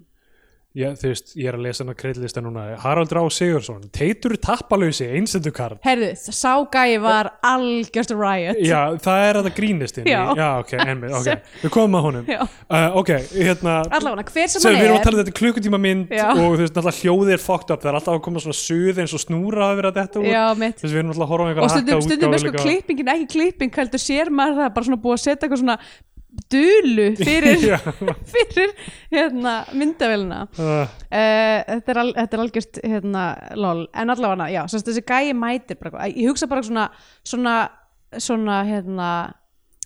já, þú veist, ég er að lesa hana kreidlista núna. Haraldur Á Sigursson, teitur tappalösi einsendu karl herðu, sá gæi var algjörst riot. Já, það er þetta grínistinn Já. Já, ok, einmitt, ok, við komum að honum. Já. uh, Ok, hérna allavega, hver sem Sem hann við erum er. að tala um þetta klukkutíma mynd Já. og þú veist, náttúrulega hljóðið er fucked up. Það er alltaf að koma svona suð eins og snúra að vera þetta úr já, mitt. Þess að við erum alltaf að horfa á og einhverja stundum, stundum er sko klippingin ekki klipping heldur sér maður það bara svona búið að setja eitthvað svona dulu fyrir, fyrir hérna, myndavélina. Uh, þetta, er al, er algjört hérna, lol, en allavega já, sagt, þessi gæi mætir bara, ég hugsa bara svona svona, svona hérna,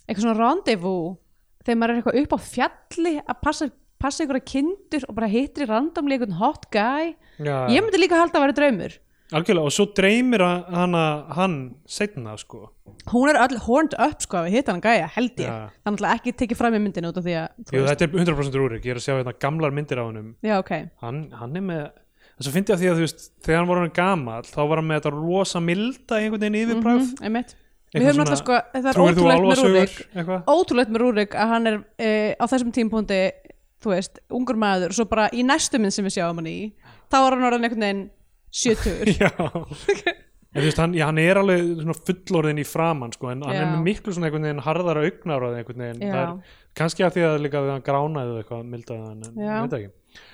eitthvað svona rendezvous. Þegar maður er eitthvað upp á fjalli að passa, passa einhverja kindur og bara hittir í randomli einhvern hot guy. Já, ég myndi líka halda að vera draumur algjörlega, og svo dreymir hana hann setna sko. Hún er öll horned up sko að hitta hann gæja held ég, Já. þannig að ekki tekið fram í myndinu út af því að Jú, þetta er 100% Rúrik, ég er að sjá hérna gamlar myndir á honum. Já ok, hann, hann er með þess að fyndi að því að þú veist þegar hann var hann gamall þá var hann með þetta rosa milda einhvern veginn yfirbræð einmitt. Við höfum náttúrulega sko, það er ótrúlegt með Rúrik. ótrúlegt með Rúrik að hann er uh, á þessum tímpúndi þú veist, ungur maður og svo bara í næstu minn sem við sjáum hann í þá er hann orðin einhvern veginn 70 já. En veist, hann, já, hann er alveg fullorðin í framann sko, en hann Já. er með miklu svona einhvern veginn harðara augnar einhvern veginn, er kannski að því að líka við hann gránaði eða eitthvað mildaði hann, en ég veit ekki.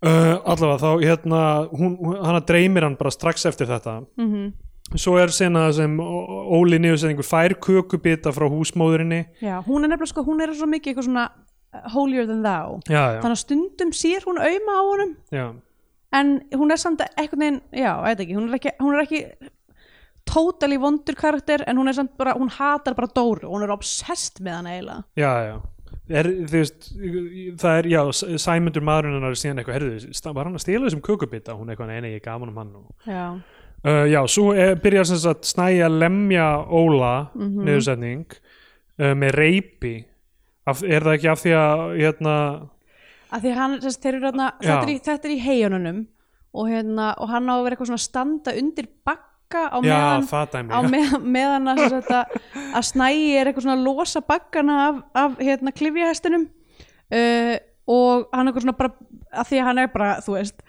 Uh, allavega þá hérna hún, hana dreymir hann bara strax eftir þetta. Mm svo er sena sem Óli niðursetningur fær kökubita frá húsmóðurinni. Já, hún er nefnilega sko, hún er svo mikið eitthvað svona uh, holier than thou. Já, já, þannig að stundum sér hún auðma á honum. Já, en hún er samt eitthvað neginn, já, veit ekki, hún er ekki, hún er ekki totally vondur karakter en hún er samt bara, hún hatar bara Dóru hún er obsessed með hann eiginlega já, já. Er, veist, það er, já, Sæmundur maðurinn hennar er síðan eitthvað, herðu, var hann að stela þessum kökubita, hún eitthvað, nei, nei, ég gaf hann um hann og já, Uh, já, svo er, byrjar sem sagt snæja lemja Óla Mhm. niðursetning uh, með reypi af, er það ekki af því að hérna, að því hann, þess, þeir eru hérna Já. þetta er, í, í heiðunum og hérna, og hann á að vera eitthvað svona standa undir bakka á já, meðan dæmi á já. með, meðan að, að, að snægi er eitthvað svona að losa bakkana af, af hérna klifjahestinum uh, og hann er eitthvað svona bara að því að hann er bara, þú veist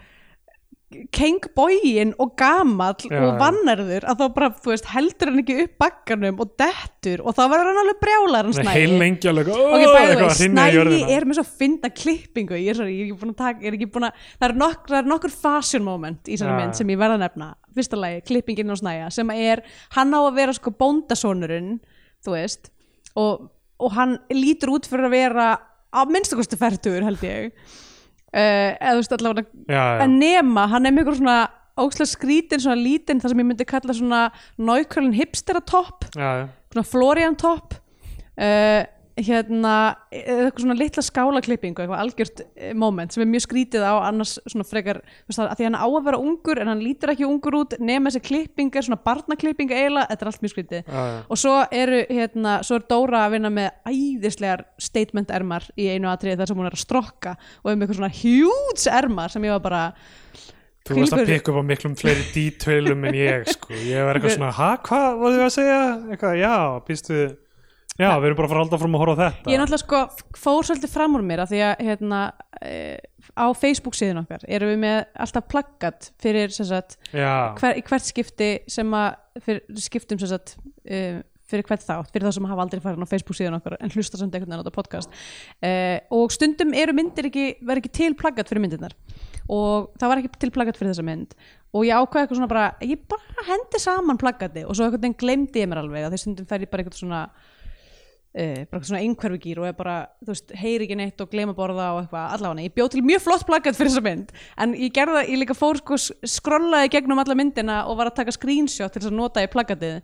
kengbógin og gamall Já, og já. vannarður að þá bara, þú veist, heldur hann ekki upp bakkanum og dettur og þá verður hann alveg brjálar hann snægi heil lengi alveg ok, bæði eitthvað vei, að hrynja í snægi jörðina. er með svo fynda klippingu. Ég er, sorry, ég er ekki búin að taka, er ekki búin að það er, nokk, það er nokkur fashion moment í þessari mynd sem ég verða að nefna. Fyrsta lagi, klippingin á snæja sem er, hann á að vera sko bóndasónurinn þú veist og, og hann lítur út fyrir að vera að minnstakosti færtugur held ég eða þú veist allavega en nema, hann er ykkur svona ókslega skrítin, svona lítinn það sem ég myndi kalla svona nákvæmlega hipsteratopp. Svona Florian topp. Uh, hérna eitthvað svona litla skálaklippingu eitthvað algjört eh, moment sem er mjög skrítið á annars svona frekar þú veist, að því hann á að vera ungur en hann lítur ekki ungur út nema þessi klipping er svona barnaklipping eiginlega, þetta er allt mjög skrítið Já, já. og svo eru hérna, svo er Dóra að vinna með æðislegar statement ermar í einu atriði þar sem hún er að strokka og um eitthvað svona huge ermar sem ég var bara Þú varst að pikka upp á miklum fleiri dítvölum en ég sko, ég var eitthvað svona ha, hvað voru þið að segja? Eitthvað, já, býstu já, við erum bara að fara að halda fram að horfa á þetta. Ég er náttúrulega sko fór svolítið fram úr mér af því að hérna eh, á Facebook síðan okkar erum við með alltaf plaggat fyrir sagt, hver, hvert skipti sem að fyrir, skiptum sem sagt uh, fyrir hvert þátt, fyrir þá sem hafa aldrei farin á Facebook síðan okkar en hlusta samt einhvern veginn á þetta podcast. Uh, og stundum eru myndir ekki verið ekki til plaggat fyrir myndirnar. Og það var ekki til plaggat fyrir þessa mynd. Og ég ákveði eitthvað svona bara ég bara hendi saman plaggati og svo einhvern veginn glemdi ég mér alveg að því stundum fer ég bara eitthvað svona Uh, bara svona einhverfugýr og ég bara, þú veist, heyri ekki neitt og gleyma borða og eitthvað, allavega, ég bjóð til mjög flott plaggat fyrir þessa mynd, en ég gerði það, ég líka fór sko, skrollaði gegnum alla myndina og var að taka screenshot til þess að nota í plaggatið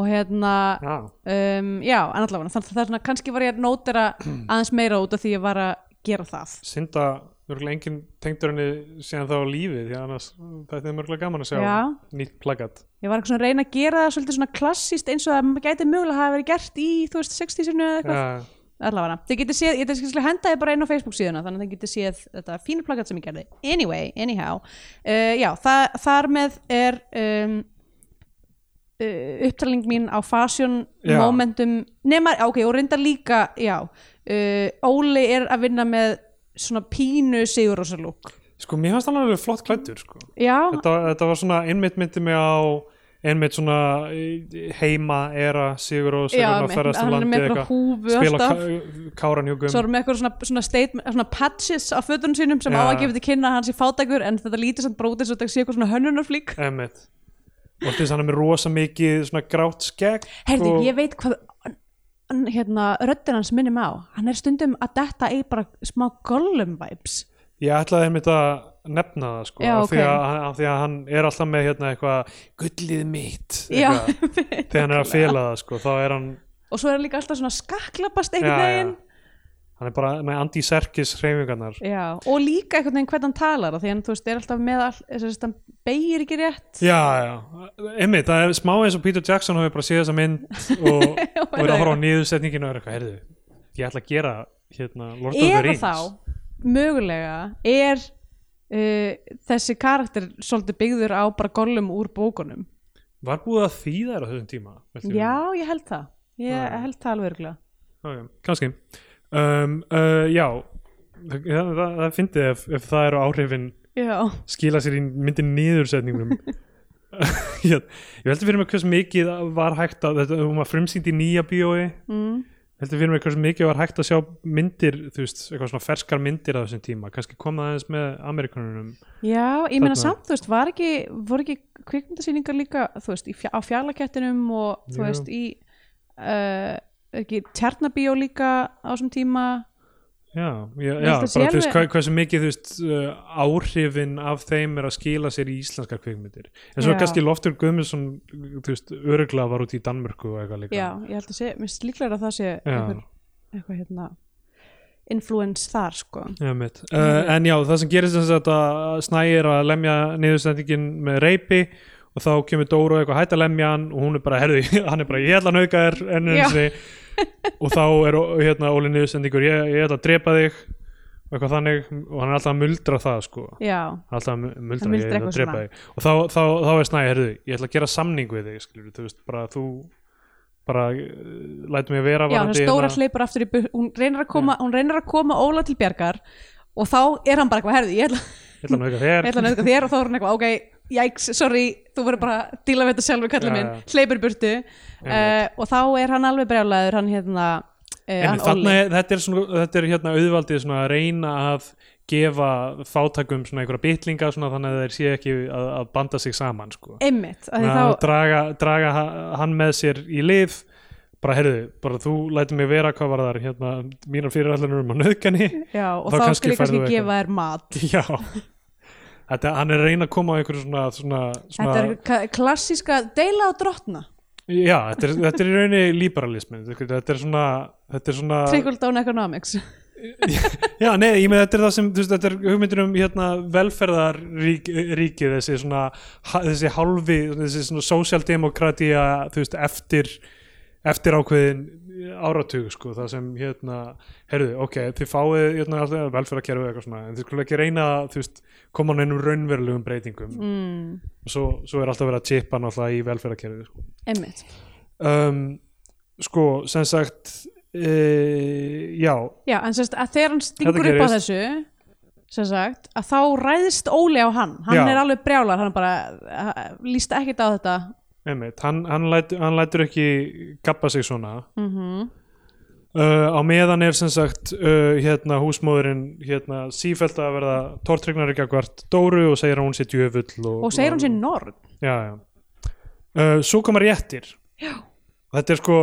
og hérna já, um, já, en allavega, þannig að það er svona kannski var ég að nótera aðeins meira út af því ég var að gera það. Synda mörgulega engin tengdur henni síðan þá lífið því að annars þetta er mörgulega gaman að sjá Já. nýtt plaggat ég var eitthvað að reyna að gera það svolítið svona klassíst eins og það gæti mögulega hafa verið gert í, þú veist, 60-sinu eða eitthvað. Allavega, þið getið séð, ég þess að henda þið bara inn á Facebook síðuna, þannig að þið getið séð þetta fínu plakat sem ég gerði, anyway, anyhow. Uh, já, það, þar með er um, uh, upptalning mín á fashion Já. momentum, nema, ok, og reyndar líka já, uh, Óli er að vinna með svona pínu sigurósalúk sko mér fannst hann alveg flott klættur sko. þetta, þetta var svona einmitt myndi mig á einmitt svona heima era Sigur og Sigur að ferðast um landi spila káranhjúkum. Svo erum við eitthvað svona, svona, statement, svona patches á fötunum sínum sem Já. á að gefa til kynna að hann sé fátækur en þetta lítið samt brótið svo þetta sé eitthvað svona hönnunarflík. Einmitt. Og þess að hann er með rosa mikið svona grátt skegg Herði, og, ég veit hvað hérna, röddin hans minnum á. Hann er stundum að detta í bara smá Gollum vibes. Ég ætlaði einmitt að nefna það sko, Já, af, því ok. að, af því að hann er alltaf með hérna eitthvað gullið mitt Já, eitthvað. þegar hann er að fela það sko, þá er hann og svo er hann líka alltaf svona skaklapast já, einhvern já, veginn hann er bara með Andy Serkis hreyfingarnar. Já, og líka einhvern veginn hvernig hann talar því hann, þú veist, er alltaf með all, hann beigir ekki rétt. Já, já, einmitt, það er smá eins og Peter Jackson hafi bara séð þessa mynd og, og er að horfa á niðursetninginu og er eitthvað, heyrðu, ég ætla að gera hérna Lord of the eða Rings. þá, mögulega er uh, þessi karakter svolítið byggður á bara Gollum úr bókunum. Var búið að þýða þær á þessum tíma ég já, ég held það. Ég Já. held það alveg örgulega okay, kannski um, uh, já það, það, það, það fyndið ef, ef það eru áhrifin já, skila sér í myndin niðursetningum ég, ég heldur fyrir mig hversu mikið var hægt að þetta hún var frumsýnd í nýja bíói. Mm. heldur fyrir mig hversu mikið var hægt að sjá myndir þú veist, eitthvað svona ferskar myndir á þessum tíma. Kannski kom það aðeins með Amerikanunum já ég meina samt, þú veist, var ekki voru ekki kvikmyndasýningar líka þú veist, fjá, á fjarlakettinum og þú veist, í uh, ekki Tjarnabíó líka á þessum tíma já, já, já bara þú veist alveg- hvað, hversu mikið þú veist uh, áhrifin af þeim er að skila sér í íslenskar kvikmyndir en svo Já. kannski Loftur Guðmundsson þú veist, öruglega var út í Danmörku og eitthvað líka já, ég held að sé, mér líklega að það sé eitthvað, eitthvað hérna influence þar sko Já. Uh, en já, það sem gerist þess að snægir að lemja niðurstendingin með reypi og þá kemur Dóru eitthvað hætt að lemja hann og hún er bara, herðu, hann er bara, ég ætla að nauka þér enn Já. Og þá er hérna Óli niðurstendingur, ég, ég ætla að drepa þig. Og eitthvað þannig og hann er alltaf að muldra það sko. Já, Hann er alltaf að mu- Hann muldra, ég ætla að drepa svona. þig. Og þá, þá, þá er snægir, herðu, ég ætla að gera samning við þig skilur, þú veist, bara þú bara uh, lætur mig að vera já, varðandi stóra hérna- hleypur aftur í bur hún reynir að koma, reynir að koma Óla til bjargar og þá er hann bara eitthvað, herðu, ég ætla, ég ætla að nauka ég þér og þá er hann eitthvað, ok, jæks, sorry þú verður bara að díla við þetta sjálfur kallið minn. Hleypur burtu. Uh, og þá er hann alveg brjálæður hann hérna uh, hann er- þetta er, svona, þetta er hérna auðvaldið svona að reyna að gefa fátakum svona einhverja bitlinga svona þannig að þeir sé ekki að, að banda sig saman sko. einmitt, því að þá draga, draga ha- hann með sér í lið. Bara heyrðu, bara þú lætur mig vera hvað var þar hérna, mínar fyrirallanur um að nöðgani já, og þá þá kannski færðu gefa þér mat. Já þetta, hann er að reyna að koma á einhverju svona, svona, svona þetta er ka- klassíska deila á drottna. Já, þetta er, þetta er í rauninni liberalismin þetta er svona, þetta er svona trickle down economics. Já, nei, ég með þetta er það sem veist, þetta er hugmyndir um hérna, velferðarríki þessi svona þessi hálfi, þessi svona sósjaldemokratía, eftir eftir ákveðin áratug sko, það sem hérna herðu, ok, þið fáið hérna, velferðarkerfi eitthvað svona, en þið skulle ekki reyna að koma á neinum raunverulegum breytingum. Mm, og svo, svo er alltaf verið að chipa náttúrulega í velferðarkerfi sko. einmitt. Um, sko, sem sagt e, já, Já, en sérst að þegar hann stingur upp á þessu sem sagt, að þá ræðist Óli á hann. Hann Já. er alveg brjálar, hann bara uh, líst ekkert á þetta einmitt, hann, hann, lætur, hann lætur ekki gappa sig svona. Mm uh, á meðan er sem sagt uh, hérna húsmóðurinn hérna sífælt að verða tortrygnari gagvart Dóru og segir hún sé djöfull og, og segir hún sér norð já, já. Uh, svo koma réttir. Já. þetta er sko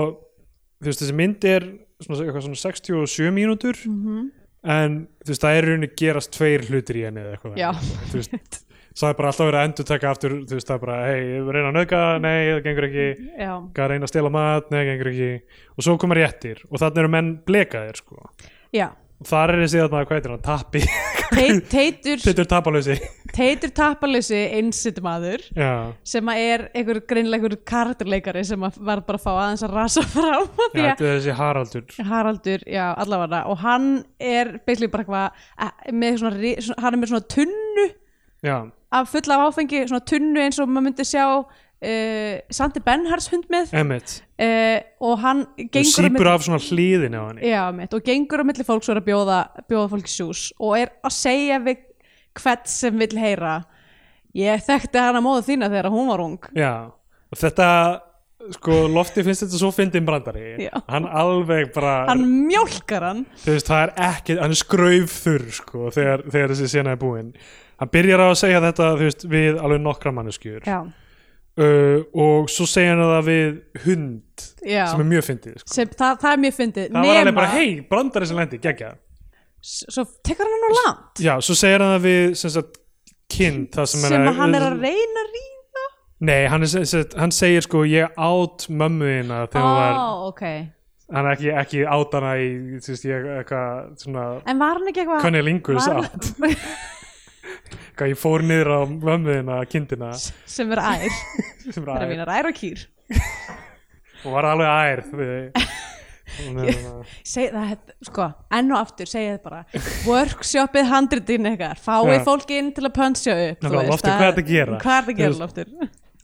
veist þessi mynd er svona, svona 67 mínútur mm en þú veist það er rauninni gerast tveir hlutir í henni eða eitthvað. Veist það er bara alltaf verið að endur taka aftur þú veist það er bara, hei, ég reyna að nauka nei, það gengur ekki, Já, hvað reyna að stela mat nei, gengur ekki, og svo koma réttir og þannig eru menn blekaðir sko. Já. Og þar er þessi þarna, hvað heitir hann, tappi Teit, Teitur, teitur tapalösi teitur tapalösi einsitt maður já, sem að er einhver greinleikur karakterleikari sem að var bara að fá aðeins að rasa fram já að þetta er þessi Haraldur. Haraldur, já, allavega. Og hann er basically bara eitthvað eh, með svona, hann er með svona tunnu já, af fulla af áfengi, svona tunnu eins og maður myndi sjá uh, Sandi Benhars hund með. Uh, og hann sípur af svona hlýðin á hann Já, mitt, og gengur á milli fólks og er að bjóða, bjóða fólki sjús og er að segja við hvert sem vill heyra ég þekkti hana móðu þína þegar hún var ung. Já, og þetta sko, lofti finnst þetta svo fyndin brandari. Já. hann alveg bara hann mjólkar hann. Þú veist, það er ekki, hann er skraufþurr sko, þegar, þegar þessi sena er búin hann byrjar á að segja þetta veist, við alveg nokkra manneskjur. Já, uh, og svo segja hann það við hund já. sem er mjög fyndið sko. Sem, það, það er mjög fyndið. Það var alveg bara, hei, brandari sem lendi, geggja. S- Svo tekur hann á land. Já, svo segir hann það við sem sagt, kind það sem, sem að hann er að reyna að ríða nei, hann, er, hann segir sko, ég át mömmu þína þegar hún var, Ó, ok. Hann er ekki, ekki át hana í, ég eitthvað svona En var hann ekki eitthvað Kunnilingus var- átt hvað ég fór niður á mömmuðina kindina. Sem er ær. Sem er Það er ær. ær og kýr. Og var alveg ær við Hún er svona- Seg, það, sko, enn og aftur þetta bara workshopið handritin ykkar fáið Já. fólk inn til að pönsja upp þú veist, hvað er þetta að gera? er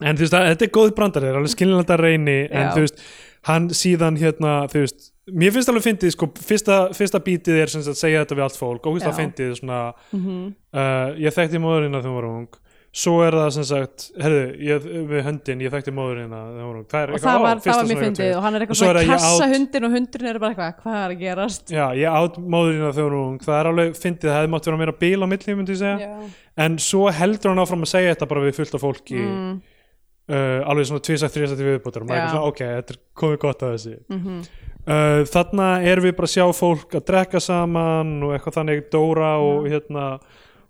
en þú veist, þetta er góð brandar það er alveg skilinlega reyni en þú veist, hann síðan hérna þú veist, mér finnst alveg fyndið sko, fyrsta, fyrsta bítið er sem sagt að segja þetta við allt fólk, ógust að Já. fyndið svona, mm uh, ég þekkti móðurina þegar hún var ung. Svo er það sem sagt, herðu, ég, við höndin ég þekkti móðurina þegar hún var ung. Það er og eitthvað, það var, það fyrsta var mér fyndið og hann er Og eitthvað er svona að að kassa át- hundin og hundurinn er bara eitthvað, hvað er að gerast? Já, ég átt móðurina þegar hún var ung. Það er alveg fyndið, það hefði mátt vera meira bíl á milli myndi ég segja, Já. en svo heldur hann áfram að segja þetta bara við fullt af fólki Mm, uh, alveg svona tvisagt, þrisagt í viðbútur og maður er svona, ok, þetta er komið gott að þessi mhm. Uh, þarna erum við bara að sjá fólk að drekka saman og eitthvað þannig Dóra og hérna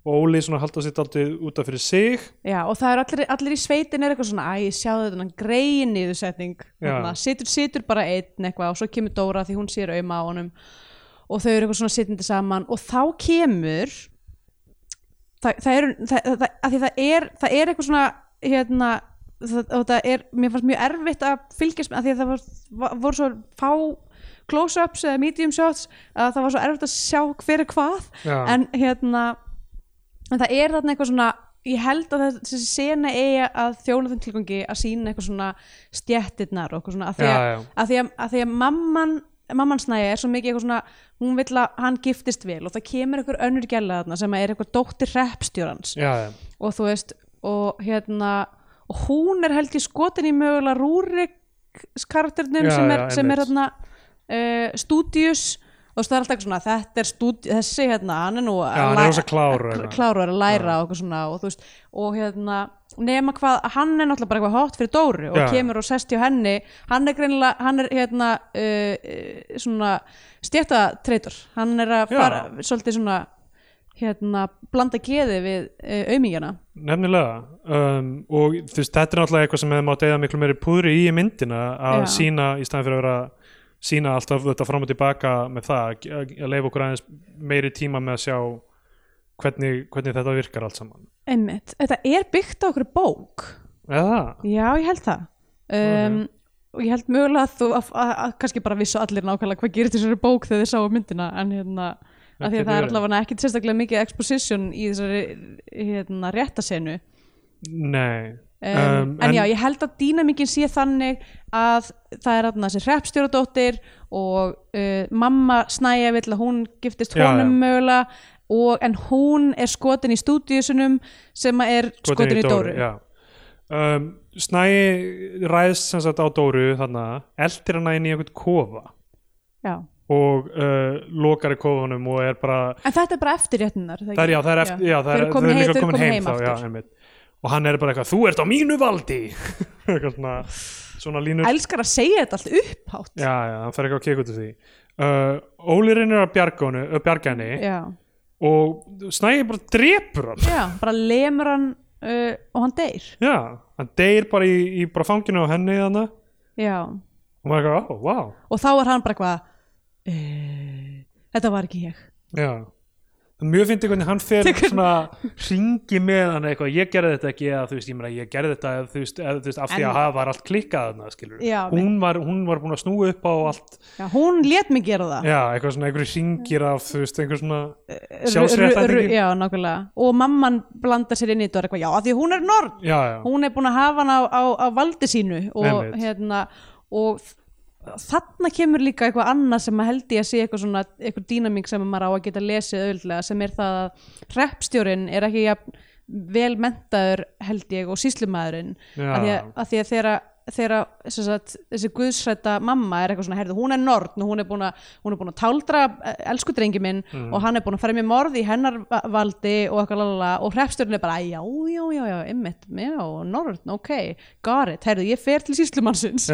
og Óli svona halda sitt aldrei út af fyrir sig. Já, og það er allir, allir í sveitin er eitthvað svona, æ, sjáðu þetta grein niðursetning, Já. þarna, situr, situr bara einn eitthvað og svo kemur Dóra því hún sér auðma á honum og þau eru eitthvað svona sittindi saman og þá kemur það, það er, það, það, að því það er það er eitthvað svona hérna, það, og það er, mér fannst mjög erfitt að fylgjast með, því að það var, var, voru svo fá close-ups eða medium shots að það var svo erfitt að sjá hver er hvað Já. en hérna en það er þarna eitthvað svona ég held að þessi sena eigi að þjóna þeim tilgangi að sína eitthvað svona stjettirnar og eitthvað svona að því að, Já, já. Að því að, að því mamman mamman snæði er svo mikið eitthvað svona hún vill að hann giftist vel og það kemur eitthvað önnur gæla þarna sem er eitthvað dóttir já, og þú veist og hérna og hún er held ég skotin í mögulega Rúrik karakternum Já, sem er, já, sem er hérna uh, Studius og það er alltaf svona þetta er stúdi, þessi hérna, hann er nú Já, hann er rosa klár og að, eitthvað. klár og er að læra og svona og þú veist, og hérna nema hvað, hann er náttúrulega bara eitthvað hot fyrir Dóru og Já. kemur og sest hjá henni. Hann er greinilega, hann er hérna uh, svona stjættatreitur, hann er að fara svolítið svona hérna, blanda geði við uh, aumingjana nefnilega um, og þú veist, þetta er náttúrulega eitthvað sem hefði mátt eða miklu meiri púðri í myndina að Já. sína í staðin fyrir að vera sína alltaf þetta fram og tilbaka með það að, leifa okkur aðeins meiri tíma með að sjá hvernig, hvernig þetta virkar allt saman. Einmitt, þetta er byggt á okkur bók. Eða? Já, ég held það. Um, og ég held mögulega að þú að, að, að kannski bara vissu allir nákvæmlega hvað gerir þessari bók þegar þið sáu myndina en hérna Að því að það er allavega ekki sérstaklega mikið exposition í þessari hérna, réttasenu Nei um, en, já, ég held að dýnamíkin sé þannig að það er þarna þessi hreppstjóradóttir og uh, mamma snæja vill að hún giftist Já, honum já. mögulega og, en hún er skotin í stúdíusunum sem að er skotin, í Dóru, já. um, Snæi ræðst sem sagt á Dóru þarna, eldir hana inn í einhvern kofa Já. Og uh, lokar í kofunum og er bara en þetta er bara eftir réttinar það er, já, það er eftir, já, það er, þau heim- líka komin heim, heim þá, já, og hann er bara eitthvað, þú ert á mínu valdi. Eitthvað svona, svona línur elskar að segja þetta allt upphátt. Já, já, hann fer ekki að keka út af því. Uh, Óli reynir að bjarga, bjarga henni og Snæi bara drepur hann. Já, bara lemur hann uh, og hann deyr. Já, hann deyr bara í, í bara fanginu á henni þannig já. og er eitthvað, ó, wow og þá er hann bara eitthvað uh, þetta var ekki ég. Já. Mjög fyndi hvernig hann fer svona ringi með hann eitthvað, ég gerði þetta ekki eða þú veist, ég meina, ég gerði þetta eða, þú veist, eða, þú veist, af því að það var allt klikkað þarna, skilur Já, hún, var, hún var búin að snúa upp á allt. Já, hún lét mig gera það. Já, eitthvað svona, einhverju ringir af þú veist, einhver svona ru- sjálfsréttlætingi já, nákvæmlega. Og mamman blandar sér inn í þetta og er eitthvað, já, af því hún er nord já, já, hún er búin að hafa hann á, á, á valdi sínu og Einmitt. hérna og þarna kemur líka eitthvað annað sem að held ég að sé eitthvað svona eitthvað dýnamík sem maður á að geta lesið auðvitað sem er það að hreppstjórin er ekki jafn vel mentaður held ég og síslumæðurinn að, að, því að þeirra sagt, þessi guðsrætta mamma er eitthvað svona, heyrðu, hún er norn og hún er búin að, hún er búin að táldra eh, elsku drengi minn Mm. og hann er búin að fremja morð í hennar va- valdi og eitthvað lalala og hreppstjórn er bara, já, já, já, já, ymmit já, norn, ok, got it. Heyrðu, ég fer til síslumannsins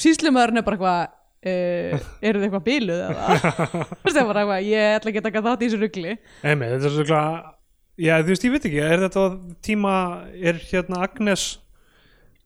síslumæðurinn er bara eitthvað uh, eru þið eitthvað bíluð eða? Það bara eitthvað, ég ætla ekki að taka þátt í þessu rugli. Einmitt, þetta er svona já, þú veist, ég veit ekki, er þetta tíma er hérna Agnes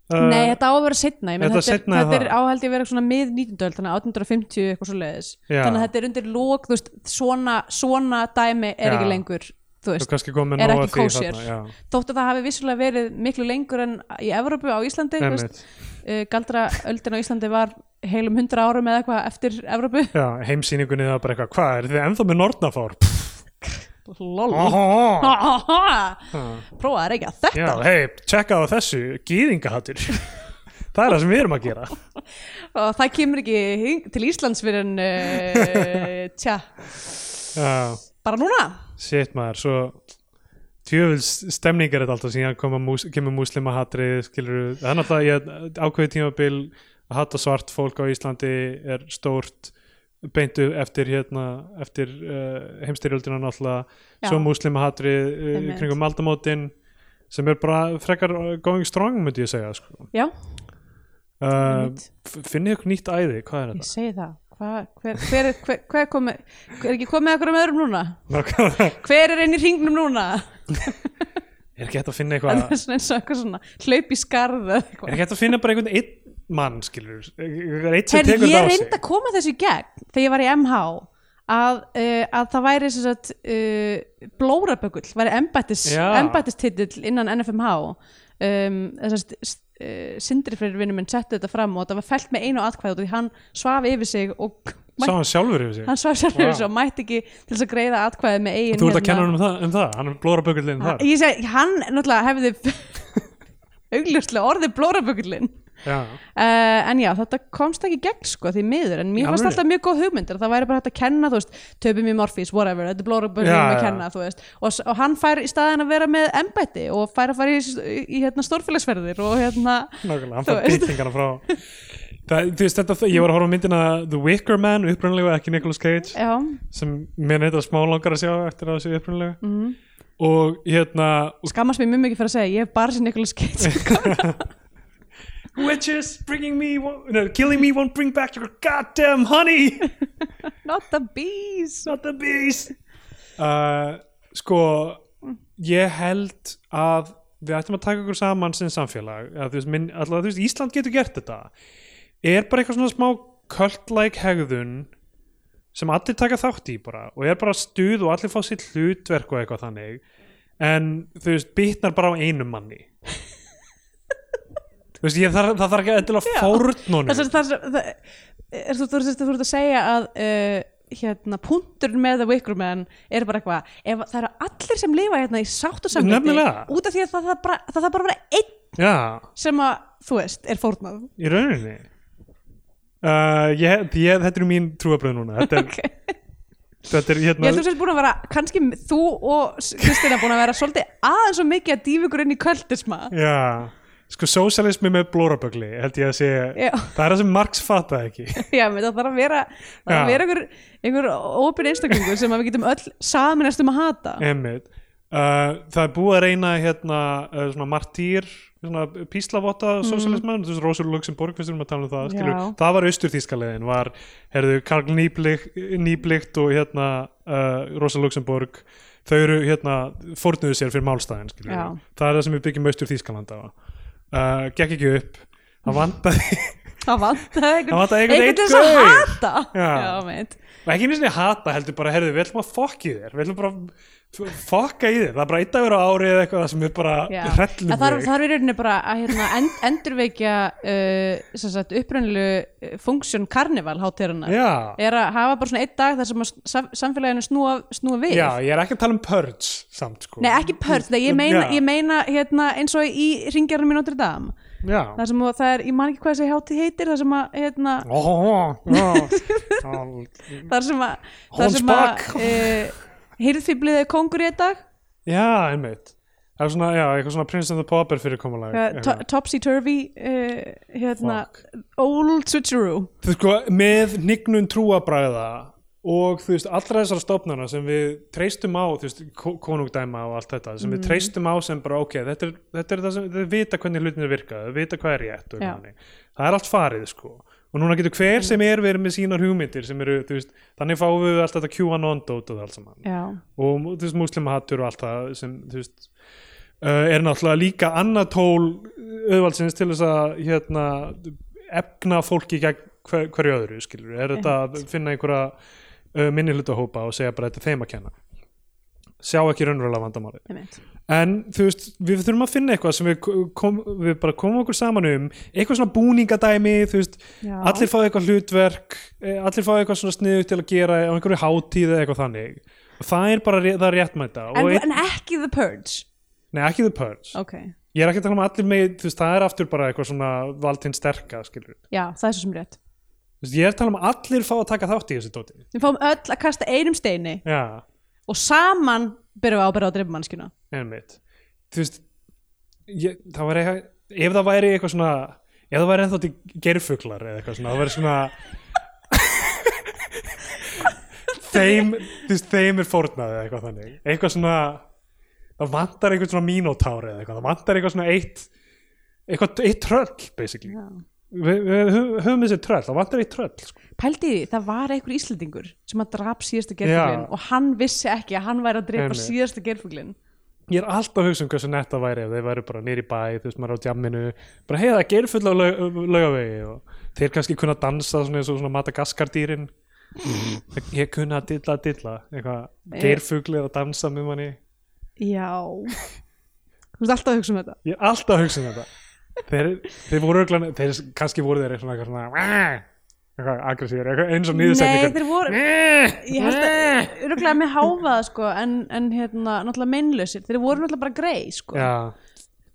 Nei, þetta á að vera setna ég menn, Þetta þetta, þetta er áhældi að vera svona mið 19. öld þannig að 1850 eitthvað svo leiðis Já. þannig að þetta er undir lók, þú veist, svona svona dæmi er Já. ekki lengur þú þú veist, komin er ekki kósér. þarna, já. þótt að það hafi vissulega verið miklu lengur en í Evrópu á Íslandi þú veist, Einmitt. uh, galdra öldin á Íslandi var heilum 100 árum eða eitthvað eftir Evrópu Já, heimsýningunni það bara eitthvað, hvað er þið ennþá með Nornafár? Lol. Já, prófaði að reykja þetta. Hei, tjekka á þessu gýðingahattur Það er það sem við erum að gera. Og það kemur ekki til Íslands fyrir en uh, tja, bara núna? Shit maður, svo tjöfils stemning er alltaf síðan mús, kemur múslima hatrið skilur, það er náttúrulega ég ákveði tímabil að hata svart fólk á Íslandi er stórt beintu eftir hérna eftir uh, heimstyrjöldina náttúrulega Já. svo múslima hatrið uh, Einmitt. kringum aldamótin sem er bara frekar going strong myndi ég segja sko. já, uh, finnið ykkur nýtt æði, hvað er ég þetta? segi það Hva, hver, hver, hver, hver, komi, er ekki komið eitthvað með öðrum núna hver er inn í hringnum núna er ekki hægt að finna eitthvað hlaup í skarð eða er ekki hægt að finna bara einhvern mann skilur, tekur ég reyndi að koma þessu í gegn þegar ég var í MH að, uh, að það væri sagt, uh, blórabökull væri embættis, Já. embættistitill innan NFMH um, þess að uh, Sindri fyrir vinnum minn settu þetta fram og það var fælt með einu atkvæð af því hann svaf yfir sig og sá hann sjálfur yfir sig? hann svaf sjálf yfir sig og mætti ekki til þess að greiða atkvæði með eigin þú ert að kenna hann um það, um það. hann er blóra bökullin þar ég segi, hann náttúrulega hefði augljóslega orðið blórabökullin já, Uh, en já, þetta komst ekki gegn sko því miður, en mér fannst alltaf mjög góð hugmyndir það væri bara hægt að kenna, þú veist, töpum í morfís whatever, þetta er blóraböndum Já, að kenna þú veist, og, og hann fær í staðin að vera með embætti og fær að fara í, í, í hérna stórfélagsferðir og hérna nákvæmlega, hann fær veist. býtingana frá það, þú veist þetta, ég var að horfa á myndina The Wicker Man, upprunnilega ekki Nicolas Cage já, sem mér neitt að smá langar að sjá eftir að þessu upprunnilega mm, og hérna skammast mér mjög mikið fyrir að segja ég hef bara sér Nicolas Cage witches bringing me won't, no, killing me won't bring back your goddamn honey. Not the bees. Not the bees. Uh, sko ég held að við ættum að taka okkur saman sem samfélag. Að, þú veist, minn, alltaf, þú veist, Ísland getur gert þetta. Er bara eitthvað svona smá cult-like hegðun sem allir taka þátt í bara og er bara stuð og allir fá sitt hlutverk og eitthvað þannig. En þú veist, bitnar bara á einum manni veist, ég, það, það þarf ekki endilega Já. fórnunum það, það, það, er, þú, þú, þú, ert að segja að uh, hérna, punkturinn með The Wicker Man er bara eitthvað, ef það eru allir sem lifa hérna í sátt og samviti Nefnilega. út af því að það þarf bara, bara að vera einn já, sem að, þú veist, er fórnað. Í rauninni. Uh, ég, ég, þetta er mín trúabröð núna. Þetta er, okay. er Ég hérna held þú sért búin að vera, kannski þú og Kristina búin að vera svolítið aðeins og mikið að dýfa ykkur inn í kvöldisma já, sko sósialismi með blórabögli held ég að segja, Já, það er það sem Marx fatta ekki. Já, menn það þarf að vera það þarf að vera einhver, einhver ópinn einstaklingur sem við getum öll saminast um að hata. Einmitt. Uh, það er búið að reyna hérna uh, svona martýr svona píslavotta sósialisman þú veist Rósur Luxemburg, við um að tala um það skilur, það var austurþískalegin var, herðu, Karl Nýblikt, Nýblikt og hérna uh, Rósa Luxemburg þau eru hérna fórnuðu sér fyrir málstæðin það er það sem við byggjum austurþískaland á uh, gekk ekki upp. Það vantaði Það vantaði einhvern þess að hata. Já. Já, meint og ekki einu sinni hata heldur bara, herðu, við ætlum að fokki þér. Við ætlum bara að fokka í þér. Það er bara einn dagur á ári eða eitthvað sem er bara hrellum Það er- það er í rauninni bara að hérna, end, endurveikja uh, sagt, upprænlu funksjón karnival já, er að hafa bara svona einn dag þar sem að sam- samfélaginu snúa, snúa við. Já, ég er ekki að tala um purge samt sko. Nei, ekki pörd, ég meina, ég meina hérna, eins og í ringjarnum í Notre Dame. Já, þar sem að það er, ég man ekki hvað þessi hátíð heitir þar sem að, hérna, Ó, já. Já. þar sem að þar sem að Er kongur í dag? Já, einmitt. Er svona, já, eitthvað svona Prince and the Pauper fyrir komulag uh, topsy-turvy uh, hérna, old switcheroo. Þú sko, með hnignun trúabræða og þú veist, allra þessar stofnana sem við treystum á, þú veist, ko- konungdæma og allt þetta, sem við treystum á sem bara, ok, þetta er, þetta er það sem, þau vita hvernig hlutinir virka, þau vita hvað er rétt það er allt farið, sko og núna getur hver sem er verið með sínar hugmyndir sem eru, þú veist, þannig fáum við allt þetta QAnon-dót og það allt saman. Já, og þú veist, muslimahattur og allt það sem, þú veist uh, er náttúrulega líka annað tól auðvaldsins til þess að hérna, efna fólki gegn hver, hverju öðru, skilur er þetta að finna einhverja uh, minni hlutahópa og segja bara þetta þeim að kenna sjá ekki raunverulega vandamáli en þú veist, við þurfum að finna eitthvað sem við, kom, við bara komum okkur saman um. Eitthvað svona búningadæmi þú veist, Já. allir fá eitthvað hlutverk eh, allir fá eitthvað svona sniðu til að gera á einhverju hátíð eða eitthvað þannig. Það er bara það réttmæta. En, og einn, en ekki The Purge? Nei ekki The Purge. Ok, ég er ekki að tala um allir með, þú veist, það er aftur bara eitthvað svona valdinn sterka, skilur já, það er svo sem rétt. Ég er að tala um að allir fá að taka þátt í þessu dóti við fáum öll að kasta einum steini. Já, og saman byrjum við ábyrða á dreifmannskjuna einmitt. Þú veist, ég, það var eitthvað ef það væri eitthvað svona ef það væri ennþá til gerfuglar eða eitthvað svona, það væri svona þeim þú veist, þeim er fórnað eða eitthvað þannig. Eitthvað svona það vantar eitthvað svona mínótár eða eitthvað það vantar eitthvað svona eitt eitthvað, eitt tröll basically við, við höfum- þessi tröll, það vantar eitt tröll sko. pældi því, það var einhver Íslendingur sem að drap síðasta gerfuglin og hann vissi ekki að hann væri að drepa Einmitt. síðasta gerfuglin ég er alltaf að hugsa um hversu netta væri ef þeir væri bara nýri bæ, þú veist maður á djamminu bara heiða, geir full á laug, laugavegi og þeir kannski kunna dansa svona eins og svona Madagaskar dýrin ég kunna að dilla dilla eitthvað, geirfugli að dansa með manni. Já. Þú veist alltaf að hugsa um þetta. Ég er alltaf að hugsa um þetta þeir, þeir voru örugglega- þeir kannski voru þeir eitthvað svona eitthvað eins og nei, nýðusetningar þeir voru ég held að, öruglega með háfaða sko, en, en hérna, náttúrulega meinlausir. Þeir voru náttúrulega bara grei sko. já,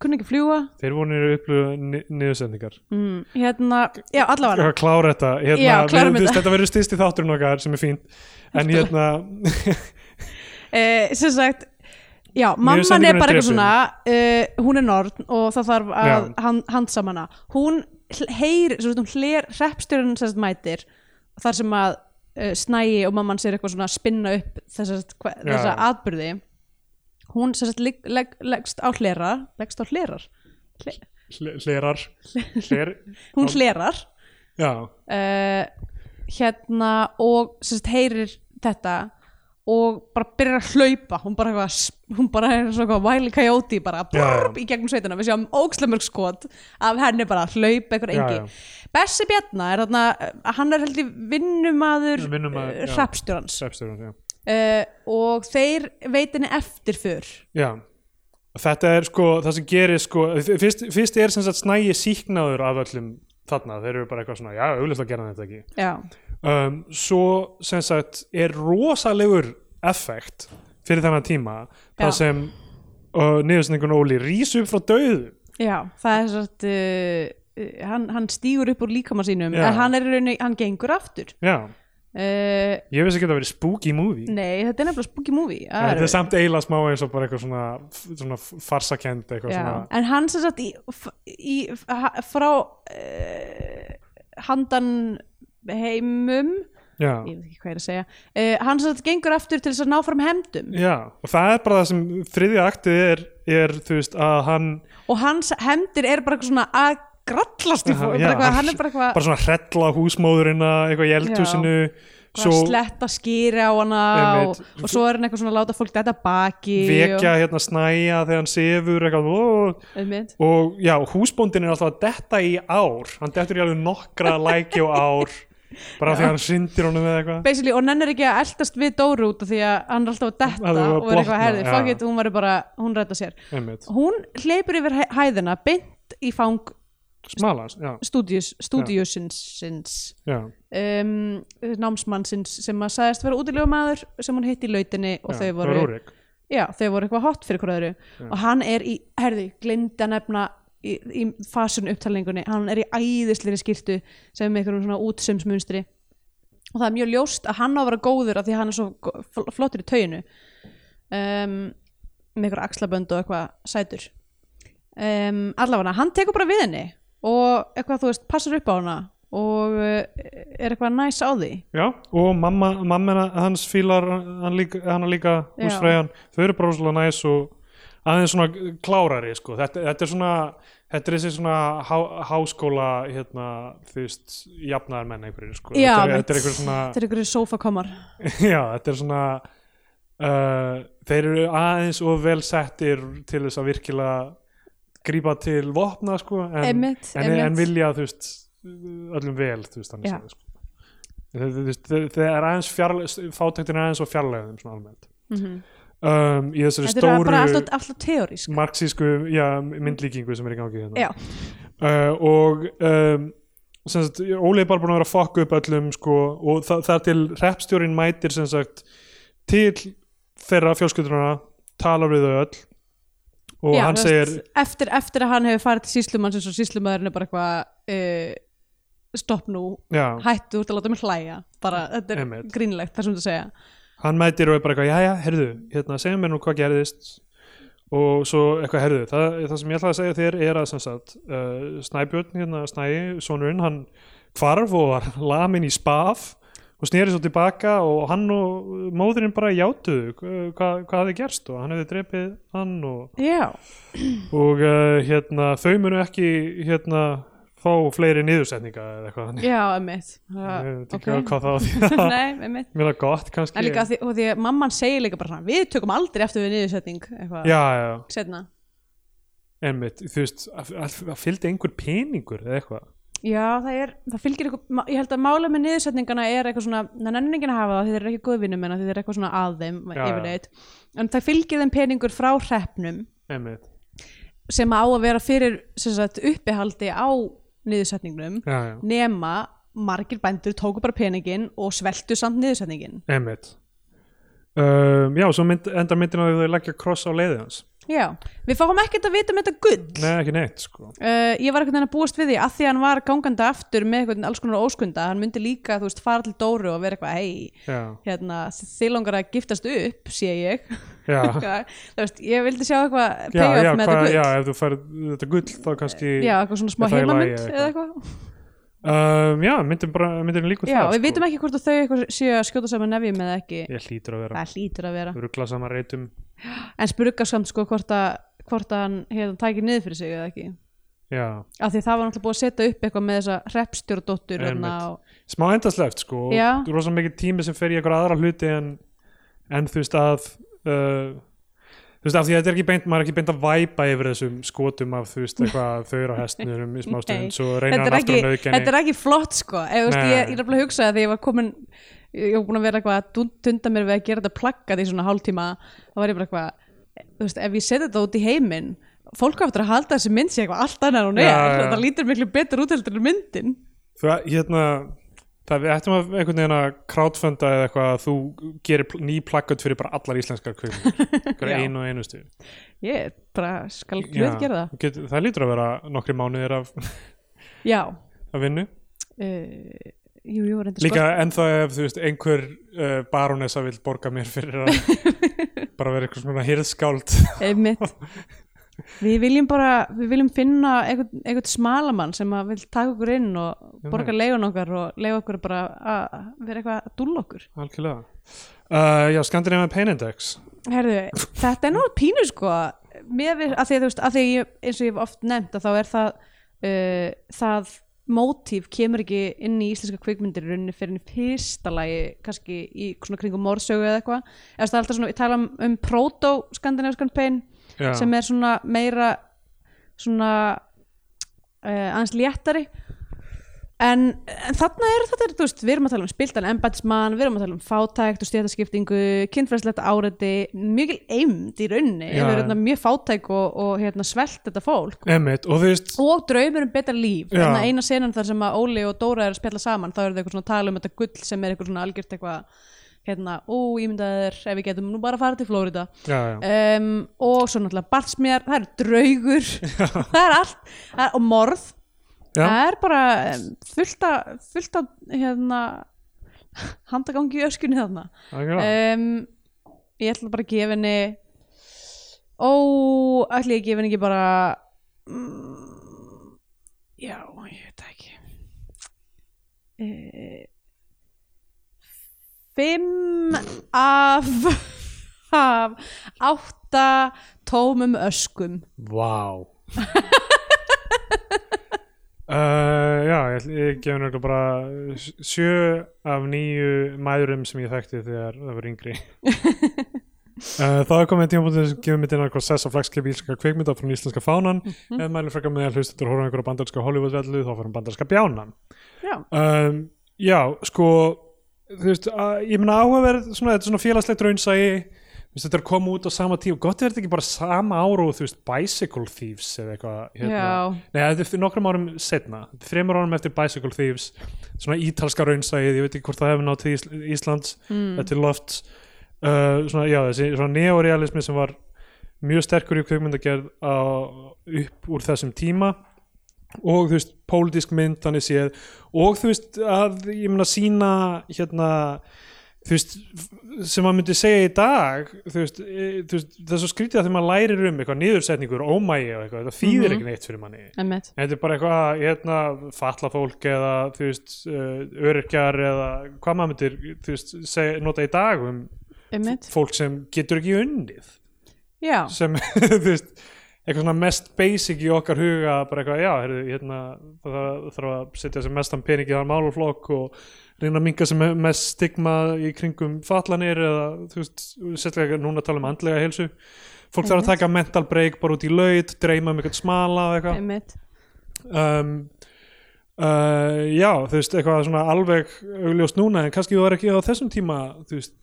kunni ekki fljúa þeir voru nýru upplöfu nýðusetningar mm, hérna, já allavega. Klára þetta hérna, Já, klárum við, þetta. verður styrst í þátturinn okkar sem er fínt. En hérna eh, sem sagt já, mamman er bara eitthvað svona uh, hún er norn og það þarf að hand, handsama hana. Hún heyr, sagt hún hler hreppstjórun sem sagt mætir þar sem að uh, snægi og mamman sér eitthvað svona spinna upp þessa, hva, þessa atbyrði hún sem sagt leg, leg, leggst á hlera leggst á hlerar. Hle, hle- hlerar. Hler, hún hlerar. Uh, hérna og sem sagt heyrir þetta og bara byrjar að hlaupa. Hún bara, eitthvað, hún bara er svona Wiley Coyote bara Já, já. brrr, í gegnum sveitina. Við sjáum ógslemörg skot af henni bara að hlaupa einhver Já, engi. já. Bessi Bjarna er þarna uh, hann er heldur vinnumadur já. Svepstjórans, já. uh, og þeir veitinni eftir fyrr já. Þetta er sko, það sem gerir sko fyrst, fyrst er sem sagt snægi síknaður af öllum þarna, þeir eru bara eitthvað svona já, auðvitað að gera þetta ekki. Já, um, svo sem sagt er rosalegur effekt fyrir þennan tíma Já. sem uh, niðursningun Óli rís upp frá döðu já það er svona uh, uh, hann, hann stígur upp úr líkama sínum Já. en hann er í rauninni, hann gengur aftur já, uh, ég veist ekki að það verið spooky movie Nei, þetta er nefnilega spooky movie En þetta er samt eiginlega smá eins og bara eitthvað svona, svona farsakend eitthvað Já. svona En hann sem sagt í, í, frá uh, handan heimum já, ég veit ekki hvað ég er að segja. Uh, hann sagt gengur aftur til þess að ná fram hemdum já, og það er bara það sem þriðja aktið er, er þú veist að hann og hans hemdir er bara eitthvað svona að grallast í fólk bara er bara eitthvað bara svona hrella húsmóðurina eitthvað í eldhúsinu svo... sletta skýri á hana og, og svo er hann eitthvað svona að láta fólk þetta baki vekja hérna snæja þegar hann sefur eitthvað og, og, og já, húsbóndin er alltaf að detta í ár. Hann dettur í alveg nokkra læki og ár bara því að hann syndir honum eða eitthvað. Basically, og nennir ekki að eldast við Dóru út af því að hann er alltaf að detta er að og er eitthvað blotna, herði, já. fuck it, hún verður bara hún rætta sér. Einmitt, hún hleypur yfir hæ- hæðina beint í fang smalans, já, stúdíus, stúdíusins já, um, námsmannsins sem að sagðist vera útilegumæður sem hún hitti í lautinni og já þau voru, Rúrik. já, þau voru eitthvað hot fyrir hverju öðru. Og hann er í, herði, glinda nefna í, í fasun upptalningunni. Hann er í æðisleiri skýrtu sem er með einhverjum svona útsömsmunstri og það er mjög ljóst að hann á að vera góður af því hann er svo flottur í tauginu um, með einhver axlabönd og eitthvað sætur. Um, allavega hann tekur bara við henni og eitthvað þú veist passar upp á hana og uh, er eitthvað næs á því. Já, og mamma, mamma hans fílar hann líka, hann líka húsfræðan, þau eru bara rosalega næs og aðeins svona klárari sko. þetta, þetta er svona þetta er þessi svona há, háskóla hérna, þú veist, jafnaðar menn einhverjir sko. Já, þetta, er, þetta er einhver svona þetta er einhverju sofakommar já, þetta er svona uh, þeir eru aðeins og vel settir til þess að virkilega grípa til vopna sko, en, Einmitt, en, einmitt. en vilja þú veist, öllum vel þú veist, þannig sko. þeir, þeir er aðeins fjarlæg fátæktin er aðeins og fjarlægðum svona almennt mm um, í þessari þetta stóru alltaf, alltaf marxísku já, myndlíkingu sem er í gangi hérna. uh, og um, sagt, Óli er bara búin að vera að fokka upp öllum sko, og það, það er til repstjórin mætir sagt til þeirra fjölskyldurna talar við þau öll og Já, hann þú segir eftir, eftir að hann hefur farið til síslumann og síslumæðurinn er bara eitthvað uh, stopp nú, já, hættu út að láta mig hlæja bara, þetta er Einmitt. grínlegt það sem þú segja hann mætir og er bara eitthvað, já, já, herðu hérna, segja mér nú hvað gerðist. Og svo eitthvað, herðu, það, það sem ég ætla að segja þér er að sem sagt uh, Snæbjörn, hérna, Snæi, sonurinn hann hvarf og var lamin í spaf og sneri svo tilbaka og hann og móðurinn bara játuðu hva- hvað, hvað hafði gerst og hann hefði drepið hann og, og uh, hérna, þau munu ekki hérna, fá fleiri niðursetninga eða eitthvað þannig. já, emmitt ég veit ekki hvað það á því. Nei, emmitt mér er gott kannski. En líka því, og því að mamman segir líka bara svona, við tökum aldrei eftir við niðursetning eitthvað, já, já, já. Setna Einmitt, þú veist, að, að, að fylgdi einhver peningur eða eitthvað. Já, það er, það fylgir eitthvað, ég held að mála með niðursetningana er eitthvað svona, það nennir enginn að hafa það þeir eru ekki góðvinnum en þeir eru eitthvað svona að þeim já. yfirleitt, en það fylgir þeim peningur frá hreppnum Einmitt, sem á að vera fyrir sem sagt, uppihaldi á niðursetningnum já, já, nema margir bændur tóku bara peningin og sveltu samt niðursetningin einmitt. Um, Já, svo mynd, endar myndin því þau leggja kross á leiði hans. Já, við fáum ekkert að vita um þetta gull. Nei, ekki neitt, sko. Uh, ég var veginn að búast við því að því að hann var gangandi aftur með einhvern alls konar óskunda hann myndi líka, þú veist, fara til Dóru og vera eitthvað, hei, hérna, þið langar að giftast upp, sé ég veist, ég vildi sjá eitthvað payoff með þetta gull. já ef þú færð þetta gull þá kannski já, eitthvað svona smá það heimamynd eða eitthvað. um, Já, myndin, bara, myndin líkur já, það við vitum ekki hvort þau séu að skjóta saman nefjum eða ekki. Ég hlýtur að vera. Það hlýtur að vera. Rugla saman reytum. En spurga samt sko hvort að hvort að hann hérna tækir niður fyrir sig eða ekki. Já, af því það var náttúrulega búið að setja upp eitthvað með þessa hreppstjórdóttur hérna smá endaslegt sko og Já. rosa mikið tími sem fer í eitthvað aðra hluti en, en þú veist að uh, þú veist af því að þetta er ekki beint maður er ekki beint að væpa yfir þessum skotum af þú veist eitthvað þau eru á hestnum í smá Nei. stund svo reynir hann aftur á nauðgenni þetta er ekki flott sko. Ég, veist, ég, ég er að hugsa að því ég var komin ég var búin að vera eitthvað að dunda mér við að gera þetta plaggat í svona hálftíma þá var ég bara eitthvað þú veist, ef ég seti þetta út í heiminn fólk á eftir að halda þessi mynd sé eitthvað allt annað Já, já. þetta lítur miklu betur út heldur en myndin. Þú veist, hérna það við ættum að einhvern veginn að crowdfunda eða eitthvað að þú gerir ný plaggat fyrir bara allar íslenskar kvömmur Já. einu og einu stu ég bara skal glöð gera það. Get, það lítur að vera nokkri mánuðir af, já. af vinnu. Uh, jú, jú, reyndar líka ennþá ef þú veist einhver uh, barónessa vil borga mér fyrir að bara vera eitthvað svona hirðskáld við viljum bara, við viljum finna einhvern, einhvern smalamann sem að vil taka okkur inn og borga leigun okkar og leiða okkur bara að vera eitthvað að dúlla okkur. Algjörlega. Uh, já, Scandinavian Pain Index. Herðu, þetta er nú pínu sko. Með við, að því að þú veist, að því ég, eins og ég hef oft nefnt að þá er það uh, það mótíf kemur ekki inn í íslenska kvikmyndir í rauninni fyrir enn fyrsta lagi kannski í svona kringum morðsögu eða eitthvað. Eða það er alltaf svona, við tala um, um proto-skandinaviskan pain já, sem er svona meira svona uh, aðeins léttari. En, en þarna er þetta, þú veist, við erum að tala um spiltan embætismann, við erum að tala um fátækt og stjætaskiptingu, kynfræðslegt áreiti mikil eimd í rauninni Já, yfir já. hérna, mjög fátæk og, og hérna, svelt þetta fólk. Einmitt, og veist og draumur um betra líf. Hérna, eina senan þar sem að Óli og Dóra er að spjalla saman, þá eru þau eitthvað svona að tala um þetta gull sem er eitthvað svona algjört eitthvað hérna, ó, ég myndi að það er ef við getum nú bara að fara til Flórida um, og svo náttúrulega barnsmjar það er draugur. Það er allt, það er, og morð. Já. það er bara fullt að fullt að hérna, handagangi í öskunni þarna. Um, ég ætla bara að gefa henni ó, ætla ég að gefa henni ekki bara mm, já, ég veit ekki. Eða 5 af af 8 tómum öskum. Vá. Uh, Já, ég, ég gef náttúrulega bara 7 af 9 mæðurum sem ég þekkti þegar það var yngri. Eh, uh, það er komið í tímafóttunum sem gefur mitt inn eitthvað sess og flagskip íslenska kvikmynda frá íslenska fánan. Mm -hmm. eða mælum frekar með að hlustatur horfum einhverja bandarska Hollywood-vellu þá fyrir bandarska bjánan. Já. Um, já, sko þú veist, að, ég meina áhugaverð svona, þetta er svona félagslegt raunsægi þetta er koma út á sama tíu gott er þetta ekki bara sama ára og þú veist Bicycle Thieves eða eitthvað hérna. Nei, þetta er nokkrum árum setna þreymur árum eftir Bicycle Thieves. Svona ítalska raunsægið, ég veit ekki hvort það hefur nátt Ís Íslands mm. þetta er loft uh, svona, já, þessi svona neorealismi sem var mjög sterkur í kvikmyndagerð á, upp úr þessum tíma og þú veist, pólitísk mynd þannig séð og þú veist að ég meina sína hérna þú veist, sem maður myndi segja í dag þú veist, e, þú veist það er svo skrítið að þegar maður lærir um eitthvað niðursetningur ómægi og eitthvað, það þýðir Mhm. ekki neitt fyrir manni Einmitt. þetta er bara eitthvað, hérna falla fólk eða þú veist uh, öryrkjar eða hvað maður myndir þú veist, seg, nota í dag um Einmitt. fólk sem getur ekki unnið Já, sem, þú veist eitthvað svona mest basic í okkar huga bara eitthvað, já, heyrðu, hérna það þarf að setja sem mestan pening í það máluflokk og reyna að minga sem mest stigma í kringum fallanir eða, þú veist, sérstaklega núna tala um andlega heilsu. Fólk þarf að taka mental break bara út í laut, dreyma um eitthvað smala og eitthvað. Um, uh, já, þú veist, eitthvað svona alveg augljóst núna, en kannski var ekki á þessum tíma, þú veist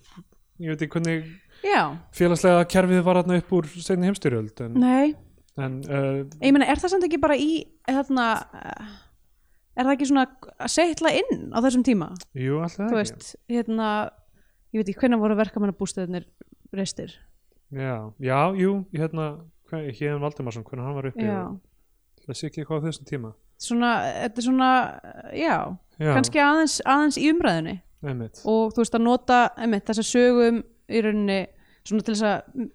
ég veit ekki hvernig Já, félagslega kerfið var þarna upp úr seinni heimstyrjöld en, nei. En uh, Ég meina, er það samt ekki bara í, þarna, eh, er það ekki svona að setla inn á þessum tíma? jú, alltaf Þú ekki veist, hérna, ég veit ekki, hvernig voru verkamannabústöðinir reistir? já, já, jú, hérna Híðan Valdimarsson, hvernig hann var uppi Já, það sé ekki eitthvað á þessum tíma svona, þetta er svona, já, já, kannski aðeins, aðeins í umræðunni. einmitt og þú veist að nota einmitt, þessa sögum í rauninni svona til þess að mm,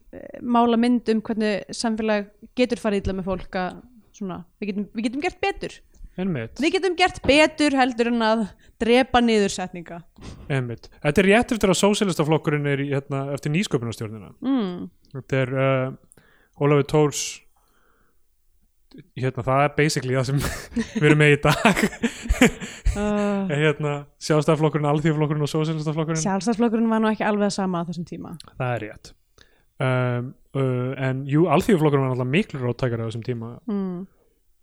mála mynd um hvernig samfélag getur farið illa með fólk að svona, við getum, við getum gert betur. Einmitt, við getum gert betur heldur en að drepa niður setninga einmitt. Þetta er rétt eftir að sósélistaflokkurinn er í, hérna, eftir nýsköpunarstjórnina. Mm. þetta er uh, Ólafur Tórs hérna, það er basically það sem við erum með í dag. Uh, hérna, sjálfstæðaflokkurinn, alþjóðflokkurinn og sósélistaflokkurinn sjálfstæðsflokkurinn var nú ekki alveg að sama á þessum tíma. Það er rétt. Um, uh, en jú, alþjóðflokkurinn var alltaf miklu róttækari á þessum tíma. Mm.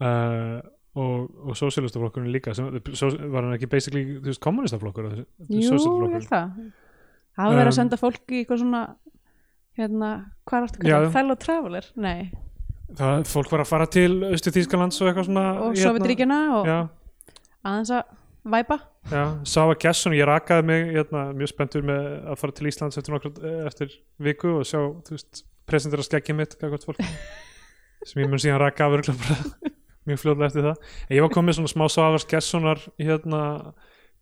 uh, og, og sósélistaflokkurinn líka sem, sós, var hann ekki basically þú veist, kommunistaflokkur jú, ég held það. Hafa verið að Um, senda fólk í eitthvað svona hérna, hvað er aftur Já. kallað? fellow traveler? Nei, það, fólk var að fara til Östu Þýskalands og eitthvað svona og hérna, Sovjetríkjana og já, aðeins að væpa já, sá að Gesson ég rakaði mig, hérna, mjög spenntur með að fara til Íslands eftir, nokkur, eftir viku og sjá, presentera skeggið mitt sem ég mun síðan raka af mjög fljóðlega eftir það en ég var komið svona smá Savars Gessonar hérna,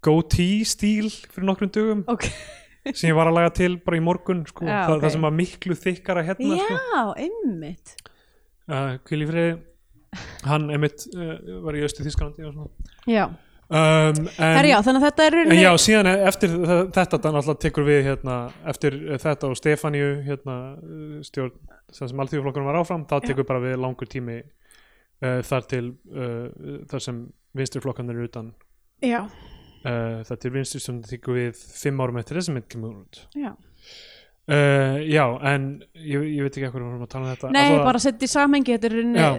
goatee stíl fyrir nokkrum dugum ok sem ég var að laga til bara í morgun sko. Já, það, ok. það sem var miklu þykkara hérna sko. Já, einmitt uh, Kvíl í friði. Hann einmitt uh, var í Östu Þýskalandi og svona. Já, um, en, herjá, þannig að þetta er en já, síðan eftir þe- þetta þannig alltaf tekur við hérna, eftir uh, þetta og Stefaníu hérna, stjórn sem alþjóðflokkurinn var áfram, þá tekur bara við langur tími uh, þar til uh, þar sem vinstri flokkanir eru utan. Já, uh, það til vinstri sem tekur við fimm árum eftir þessi mynd kemur út. Já uh, já, en ég, ég veit ekki hvað við vorum að tala um þetta. Nei, Alla- bara setja í samhengi er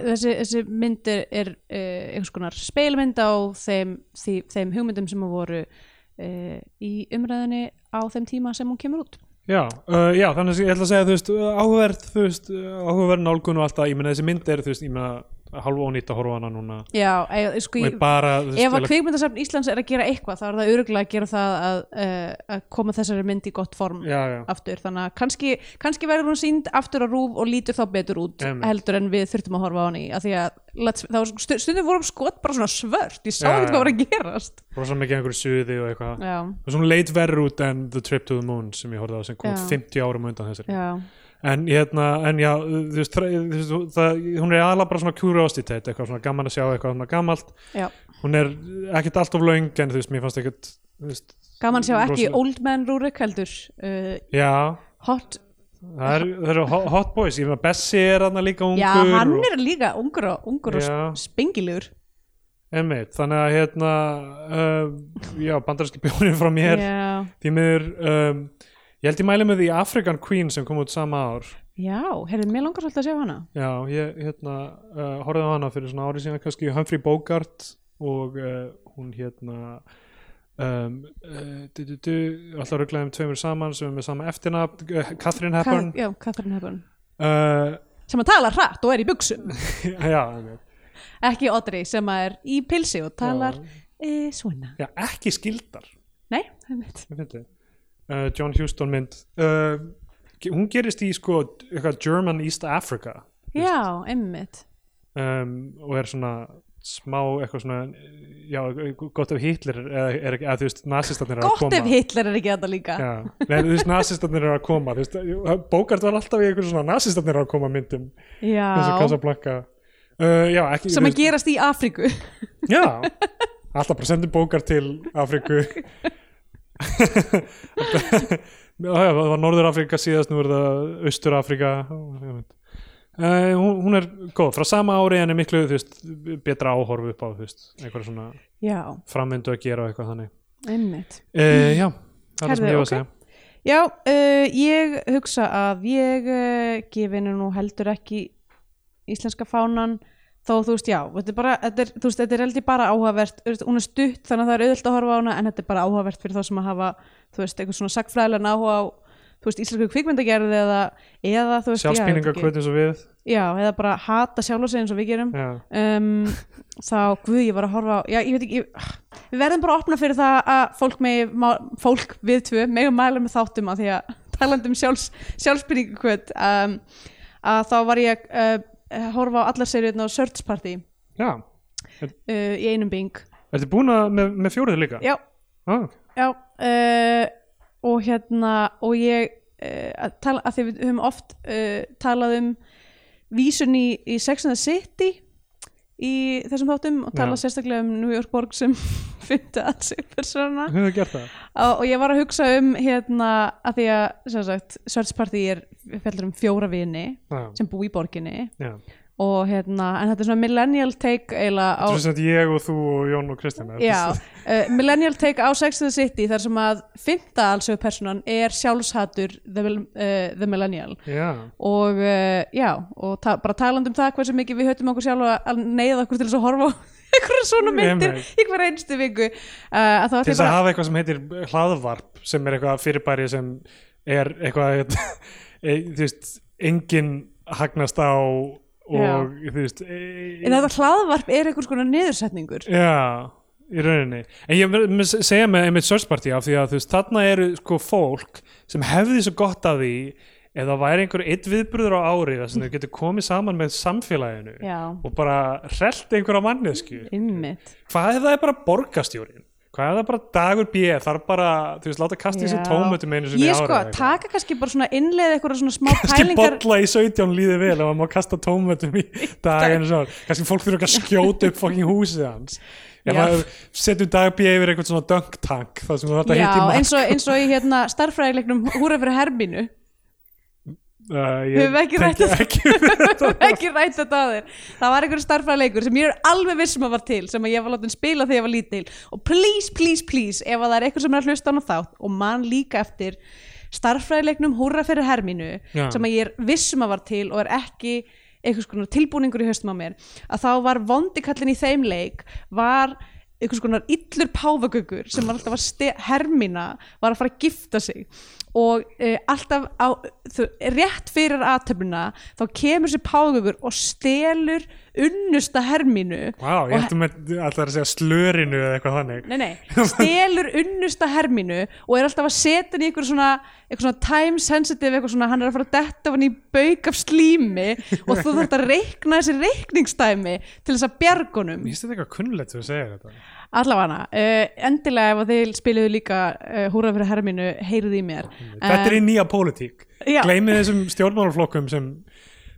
þessi, þessi mynd er, uh, einhvers konar speilmynd á þeim, því, þeim hugmyndum sem voru uh, í umræðinni á þeim tíma sem hún kemur út. Já, já, þannig að ég ætla að segja þú veist, áhuverð, þú veist, áhuverð nálgun og allt það, ég meina þessi mynd er, þú veist, ég meina hálf ónýtt að horfa hana núna. Já, e, sko, ég, bara, ef að kvikmyndasafn Íslands er að gera eitthvað þá er það öruglega að gera það að, uh, að koma þessari mynd í gott form já, já, aftur, þannig að kannski, kannski verður hún sínd aftur á rúf og lítur þá betur út Einmitt. heldur en við þurftum að horfa á hann í. Af því að stundum vorum skot bara svona svört, ég sá ekki hvað var að gerast. Rosa mikið einhverju suði og eitthvað. Og svona leit verður út en The Trip to the Moon sem ég horfði á sem kom Já. 50 árum undan þessari já, en hérna, en já, þú veist, það, hún er aðalega bara svona curiosity eitthvað svona gaman að sjá eitthvað svona gamalt. Já. Hún er ekkert allt of löng en þú veist, mér fannst ekkert veist, gaman sjá ekki rosalega- Old Man Rúrik heldur uh, já, hot, það er, eru hot, hot boys ég meina Bessi er þarna líka ungur já hann er líka ungur og, ungur og spengilegur Einmitt, þannig að hérna uh, já, bandarinski bjónin frá mér. Því miður um, ég held ég mæli með því African Queen sem kom út sama ár. Já, heyrðu, mér langar svolítið að sjá hana. Já, ég hérna uh, horfði á hana fyrir svona árið síðan kannski Humphrey Bogart og uh, hún hérna um, uh, du, du, du, alltaf rugglaðum tveimur saman sem er með sama eftirnafn uh, Catherine Hepburn. Ka já, Catherine Hepburn. Uh, sem að tala hratt og er í buksum já, einmitt. ekki Audrey sem að er í pilsi og talar e, svona. Já, ekki skildar. Nei, einmitt. ég fyndi uh, John Huston mynd. Uh, hún gerist í sko eitthvað German East Africa já, einmitt. Um, og er svona smá eitthvað svona já, gott ef Hitler eða, er, eða þú veist, nazistarnir eru að gott koma. ef Hitler er ekki þetta líka. Já, nei, þú veist, nazistarnir eru að koma þú veist, bókart var alltaf í eitthvað svona nazistarnir eru að koma myndum. Eins og já, Casablanca. Uh, já, ekki, sem að gerast í Afríku. Já, alltaf bara sendum bókar til Afríku. Já, já, það var Norður Afríka síðast, nú er það Austur Afríka uh, hún, hún er góð, frá sama ári en er miklu veist, betra áhorfu upp á veist, einhverja svona já, framvindu að gera eitthvað þannig. Einmitt. Uh, Já, það er það sem ég var að segja. Já, uh, ég hugsa að ég gefi henni nú heldur ekki íslenska fánan þó þú veist, já, þetta er bara þetta er, þú veist, þetta er heldur bara áhugavert hún er stutt þannig að það er auðvöld að horfa á hana en þetta er bara áhugavert fyrir þá sem að hafa þú veist, eitthvað svona sagfræðilega áhuga á þú veist, íslensku kvikmyndagerði eða, eða þú veist, Sjálfsbýninga já, kvöld eins og við. Já, eða bara hata sjálf sig eins og við gerum. Um, þá, guð, ég var að horfa á já, ég veit ekki, ég, við verðum bara að opna fyrir það að fólk með, má, fólk við tvö, megum mæla með þáttum að því að talandi um sjálfs, sjálfsbyrningu kvöld um, að þá var ég uh, horfa á allar seriðin á Search Party já. uh, í einum bing Ertu búin að með, með fjórið líka? já, Ah, já uh, og hérna og ég uh, að, tala, að því við höfum oft uh, talað um vísun í, í Sex and the City í þessum þáttum og tala Já. sérstaklega um New York borg sem fyndi að sig persóna Hefur þið gert það? og, ég var að hugsa um hérna að því að sagt, Search Party er fjallar um fjóra vini Já, sem bú í borginni. Já. Og hérna, en þetta er svona millennial take eiginlega á Þetta er sem ég og þú og Jón og Kristján Já, uh, millennial take á Sex and the City þar sem að fymta alsögu personan er sjálfshatur the, mil- uh, the millennial. Já, og uh, já, og ta bara talandi um það hversu mikið við höfum okkur sjálf að neyða okkur til þess að horfa á einhverja svona myndir í hver einstu viku. Uh, að til þess að hafa eitthvað sem heitir hlaðvarp sem er eitthvað fyrirbæri sem er eitthvað e, þú veist, enginn hagnast á og þú veist e, en þetta hlaðvarp er einhvers konar niðursetningur. Já, í rauninni. En ég vil segja með einmitt search party af því að þú veist, þarna eru sko fólk sem hefði svo gott að því eða væri einhver eitt viðbröður á ári þar sem þau getur komið saman með samfélaginu Já, og bara hrelt einhverja mannesku hvað ef það er bara borgastjórin hvað ef það er bara dagur B þarf bara, þú veist, láta kasta sig tómutum einu sinni í Ég ári sko, eitthvað. taka kannski bara svona innleið eitthvað svona smá kannski pælingar bolla í 17 líði vel ef maður má kasta tómutum í daginu svo kannski fólk þurfa ekki að skjóta upp fokking húsið hans. Ef maður setjum dag B yfir eitthvað svona dunk tank að eins og, í hérna starffræðilegnum Húra fyrir Hermínu uh, við þetta? ekki rætt þetta á þér það var einhver starffræðilegur sem ég er alveg vissum að var til sem að ég var látið spila þegar ég var lítil og please, please, please ef að það er eitthvað sem er að hlusta á þátt og mann líka eftir starffræðilegnum húrra fyrir hermínu Já. sem að ég er vissum að var til og er ekki einhvers konar tilbúningur í haustum á mér að þá var vondikallin í þeim leik var einhvers konar illur páfagöggur sem var alltaf að hermína var að fara að gifta sig og uh, alltaf á, þau, rétt fyrir aðtöfnuna þá kemur sér páfagöggur og stelur unnusta hermínu. Vá, ég ætti með alltaf að segja slörinu eða eitthvað þannig? Nei, nei, stelur unnusta hermínu og er alltaf að setja hann í eitthvað svona, svona time sensitive eitthvað svona, hann er að fara að detta hann í bauk af slími og þú þarft að reikna þessi reikningsdæmi til þess að bjargunum finnst þetta eitthvað kunnlegt þú segir þetta allavega uh, endilega ef þið spiliðu líka uh, húra fyrir hermínu, heyrið í mér. Þetta er í nýja pólitík. Já. Gleimið þessum stjórnmálaflokkum sem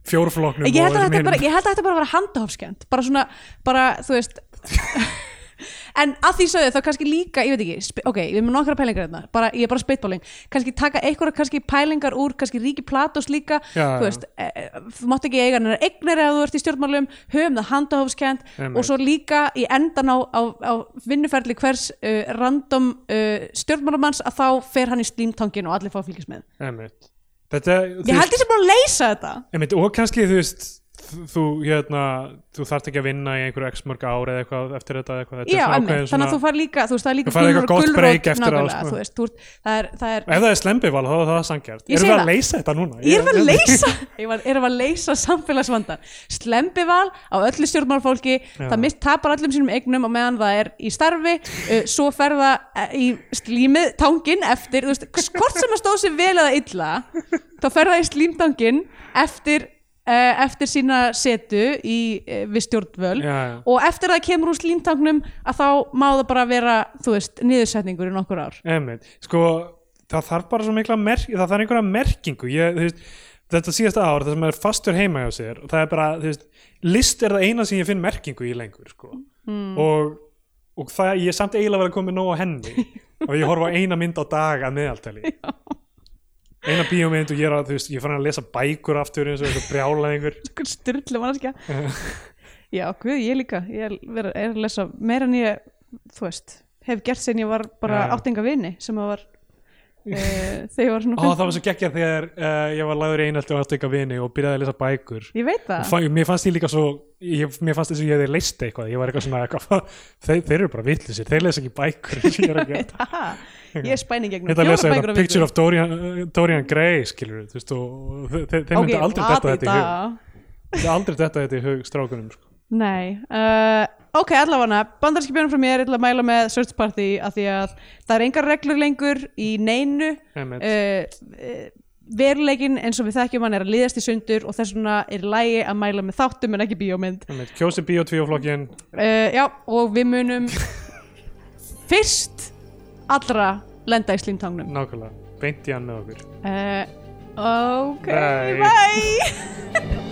fjórflokknum ég ég held að þetta bara vera handahofskjönd bara svona, bara þú veist en að því sögðu þá kannski líka, ég veit ekki, ok, við erum með nokkra pælingar hérna, bara, ég er bara spitballing kannski taka einhverja kannski pælingar úr kannski ríki Platós líka, Já, þú veist e, e, þú mátt ekki eiga hennar eignir ef þú ert í stjórnmálum höfum það handahofskjönd Einmitt. og svo líka í endan á, á, á vinnuferli hvers uh, random uh, stjórnmálamanns að þá fer hann í slímtangin og allir fá að fylgjast með Einmitt. Þetta, ég held ég sem búin að leysa þetta einmitt, og kannski þú veist þú, hérna, þú þarft ekki að vinna í einhverju x mörg ár eða eitthvað eftir þetta eitthvað, þetta Já, svona ákveðin þannig að þú fær líka þú veist, það er líka Þú færð eitthvað gott break eftir á, sko. þú veist, þú það er, það er ef það er slembival þá er það sangjart erum við að það. leysa þetta núna Ég er að leysa, ég var, er að leysa samfélagsvandan Slembival á öllu stjórnmálfólki Já. það mist tapar öllum sínum eignum og meðan það er í starfi uh, svo fer það uh, í slímið tangin eftir, þú veist, hvort sem að stóð sér vel eða illa þá fer það í slímtangin eftir eftir sína setu í, uh, við stjórnvöl já, já. og eftir að það kemur úr slímtangnum að þá má það bara vera, þú veist, niðursetningur í nokkur ár Einmitt. sko það þarf bara svo mikla merk, það þarf einhverja merkingu ég, þú veist, þetta síðasta ár það sem er fastur heima hjá sér það er bara, þú veist, list er það eina sem ég finn merkingu í lengur sko. mm. og, og það, ég er samt eiginlega verið að koma nóg á henni og ég horfa á eina mynd á dag að meðaltali eina bíómynd og ég er að, þú veist, ég farin að lesa bækur aftur eins og eitthvað brjála einhver styrlu mannskja já, guð, ég líka. Ég er, ver- er að lesa meira en ég þú veist, hef gert sem ég var bara áttinga vini sem að var uh, þegar ég var svona Ó, það var svo geggjað þegar uh, ég var lagður í einhaldi og átti eitthvað vini og byrjaði að lesa bækur. Ég veit það. Fa- mér fannst ég líka svo ég, mér fannst þess að ég hefði leist eitthvað. Ég var eitthvað svona eitthvað, þeir, þeir eru bara vitlisir þeir lesa ekki bækur. Ég ekki Haha, ég spæni gegnum Þetta að lesa fjórar eitthvað bækur á Picture of Dorian, Dorian Gray skilur þú veist og þe- þe- þeir myndi aldrei í þetta í hug? Þeir aldrei detta þetta í hug strákunum sko. Nei, uh, ok, allavega bandarski björnum frá mér, ég ætla að mæla með Search Party af því að það er engar reglur lengur í neinu Einmitt. uh, uh, veruleikin eins og við þekkjum hann er að liðast í sundur og þess vegna er lægi að mæla með þáttum en ekki bíómynd. Kjósi Bíó 2 flokkin uh, Já, og við munum fyrst allra lenda í slímtangnum nákvæmlega, beint í hann með okkur. Uh, Ok, Bye. bye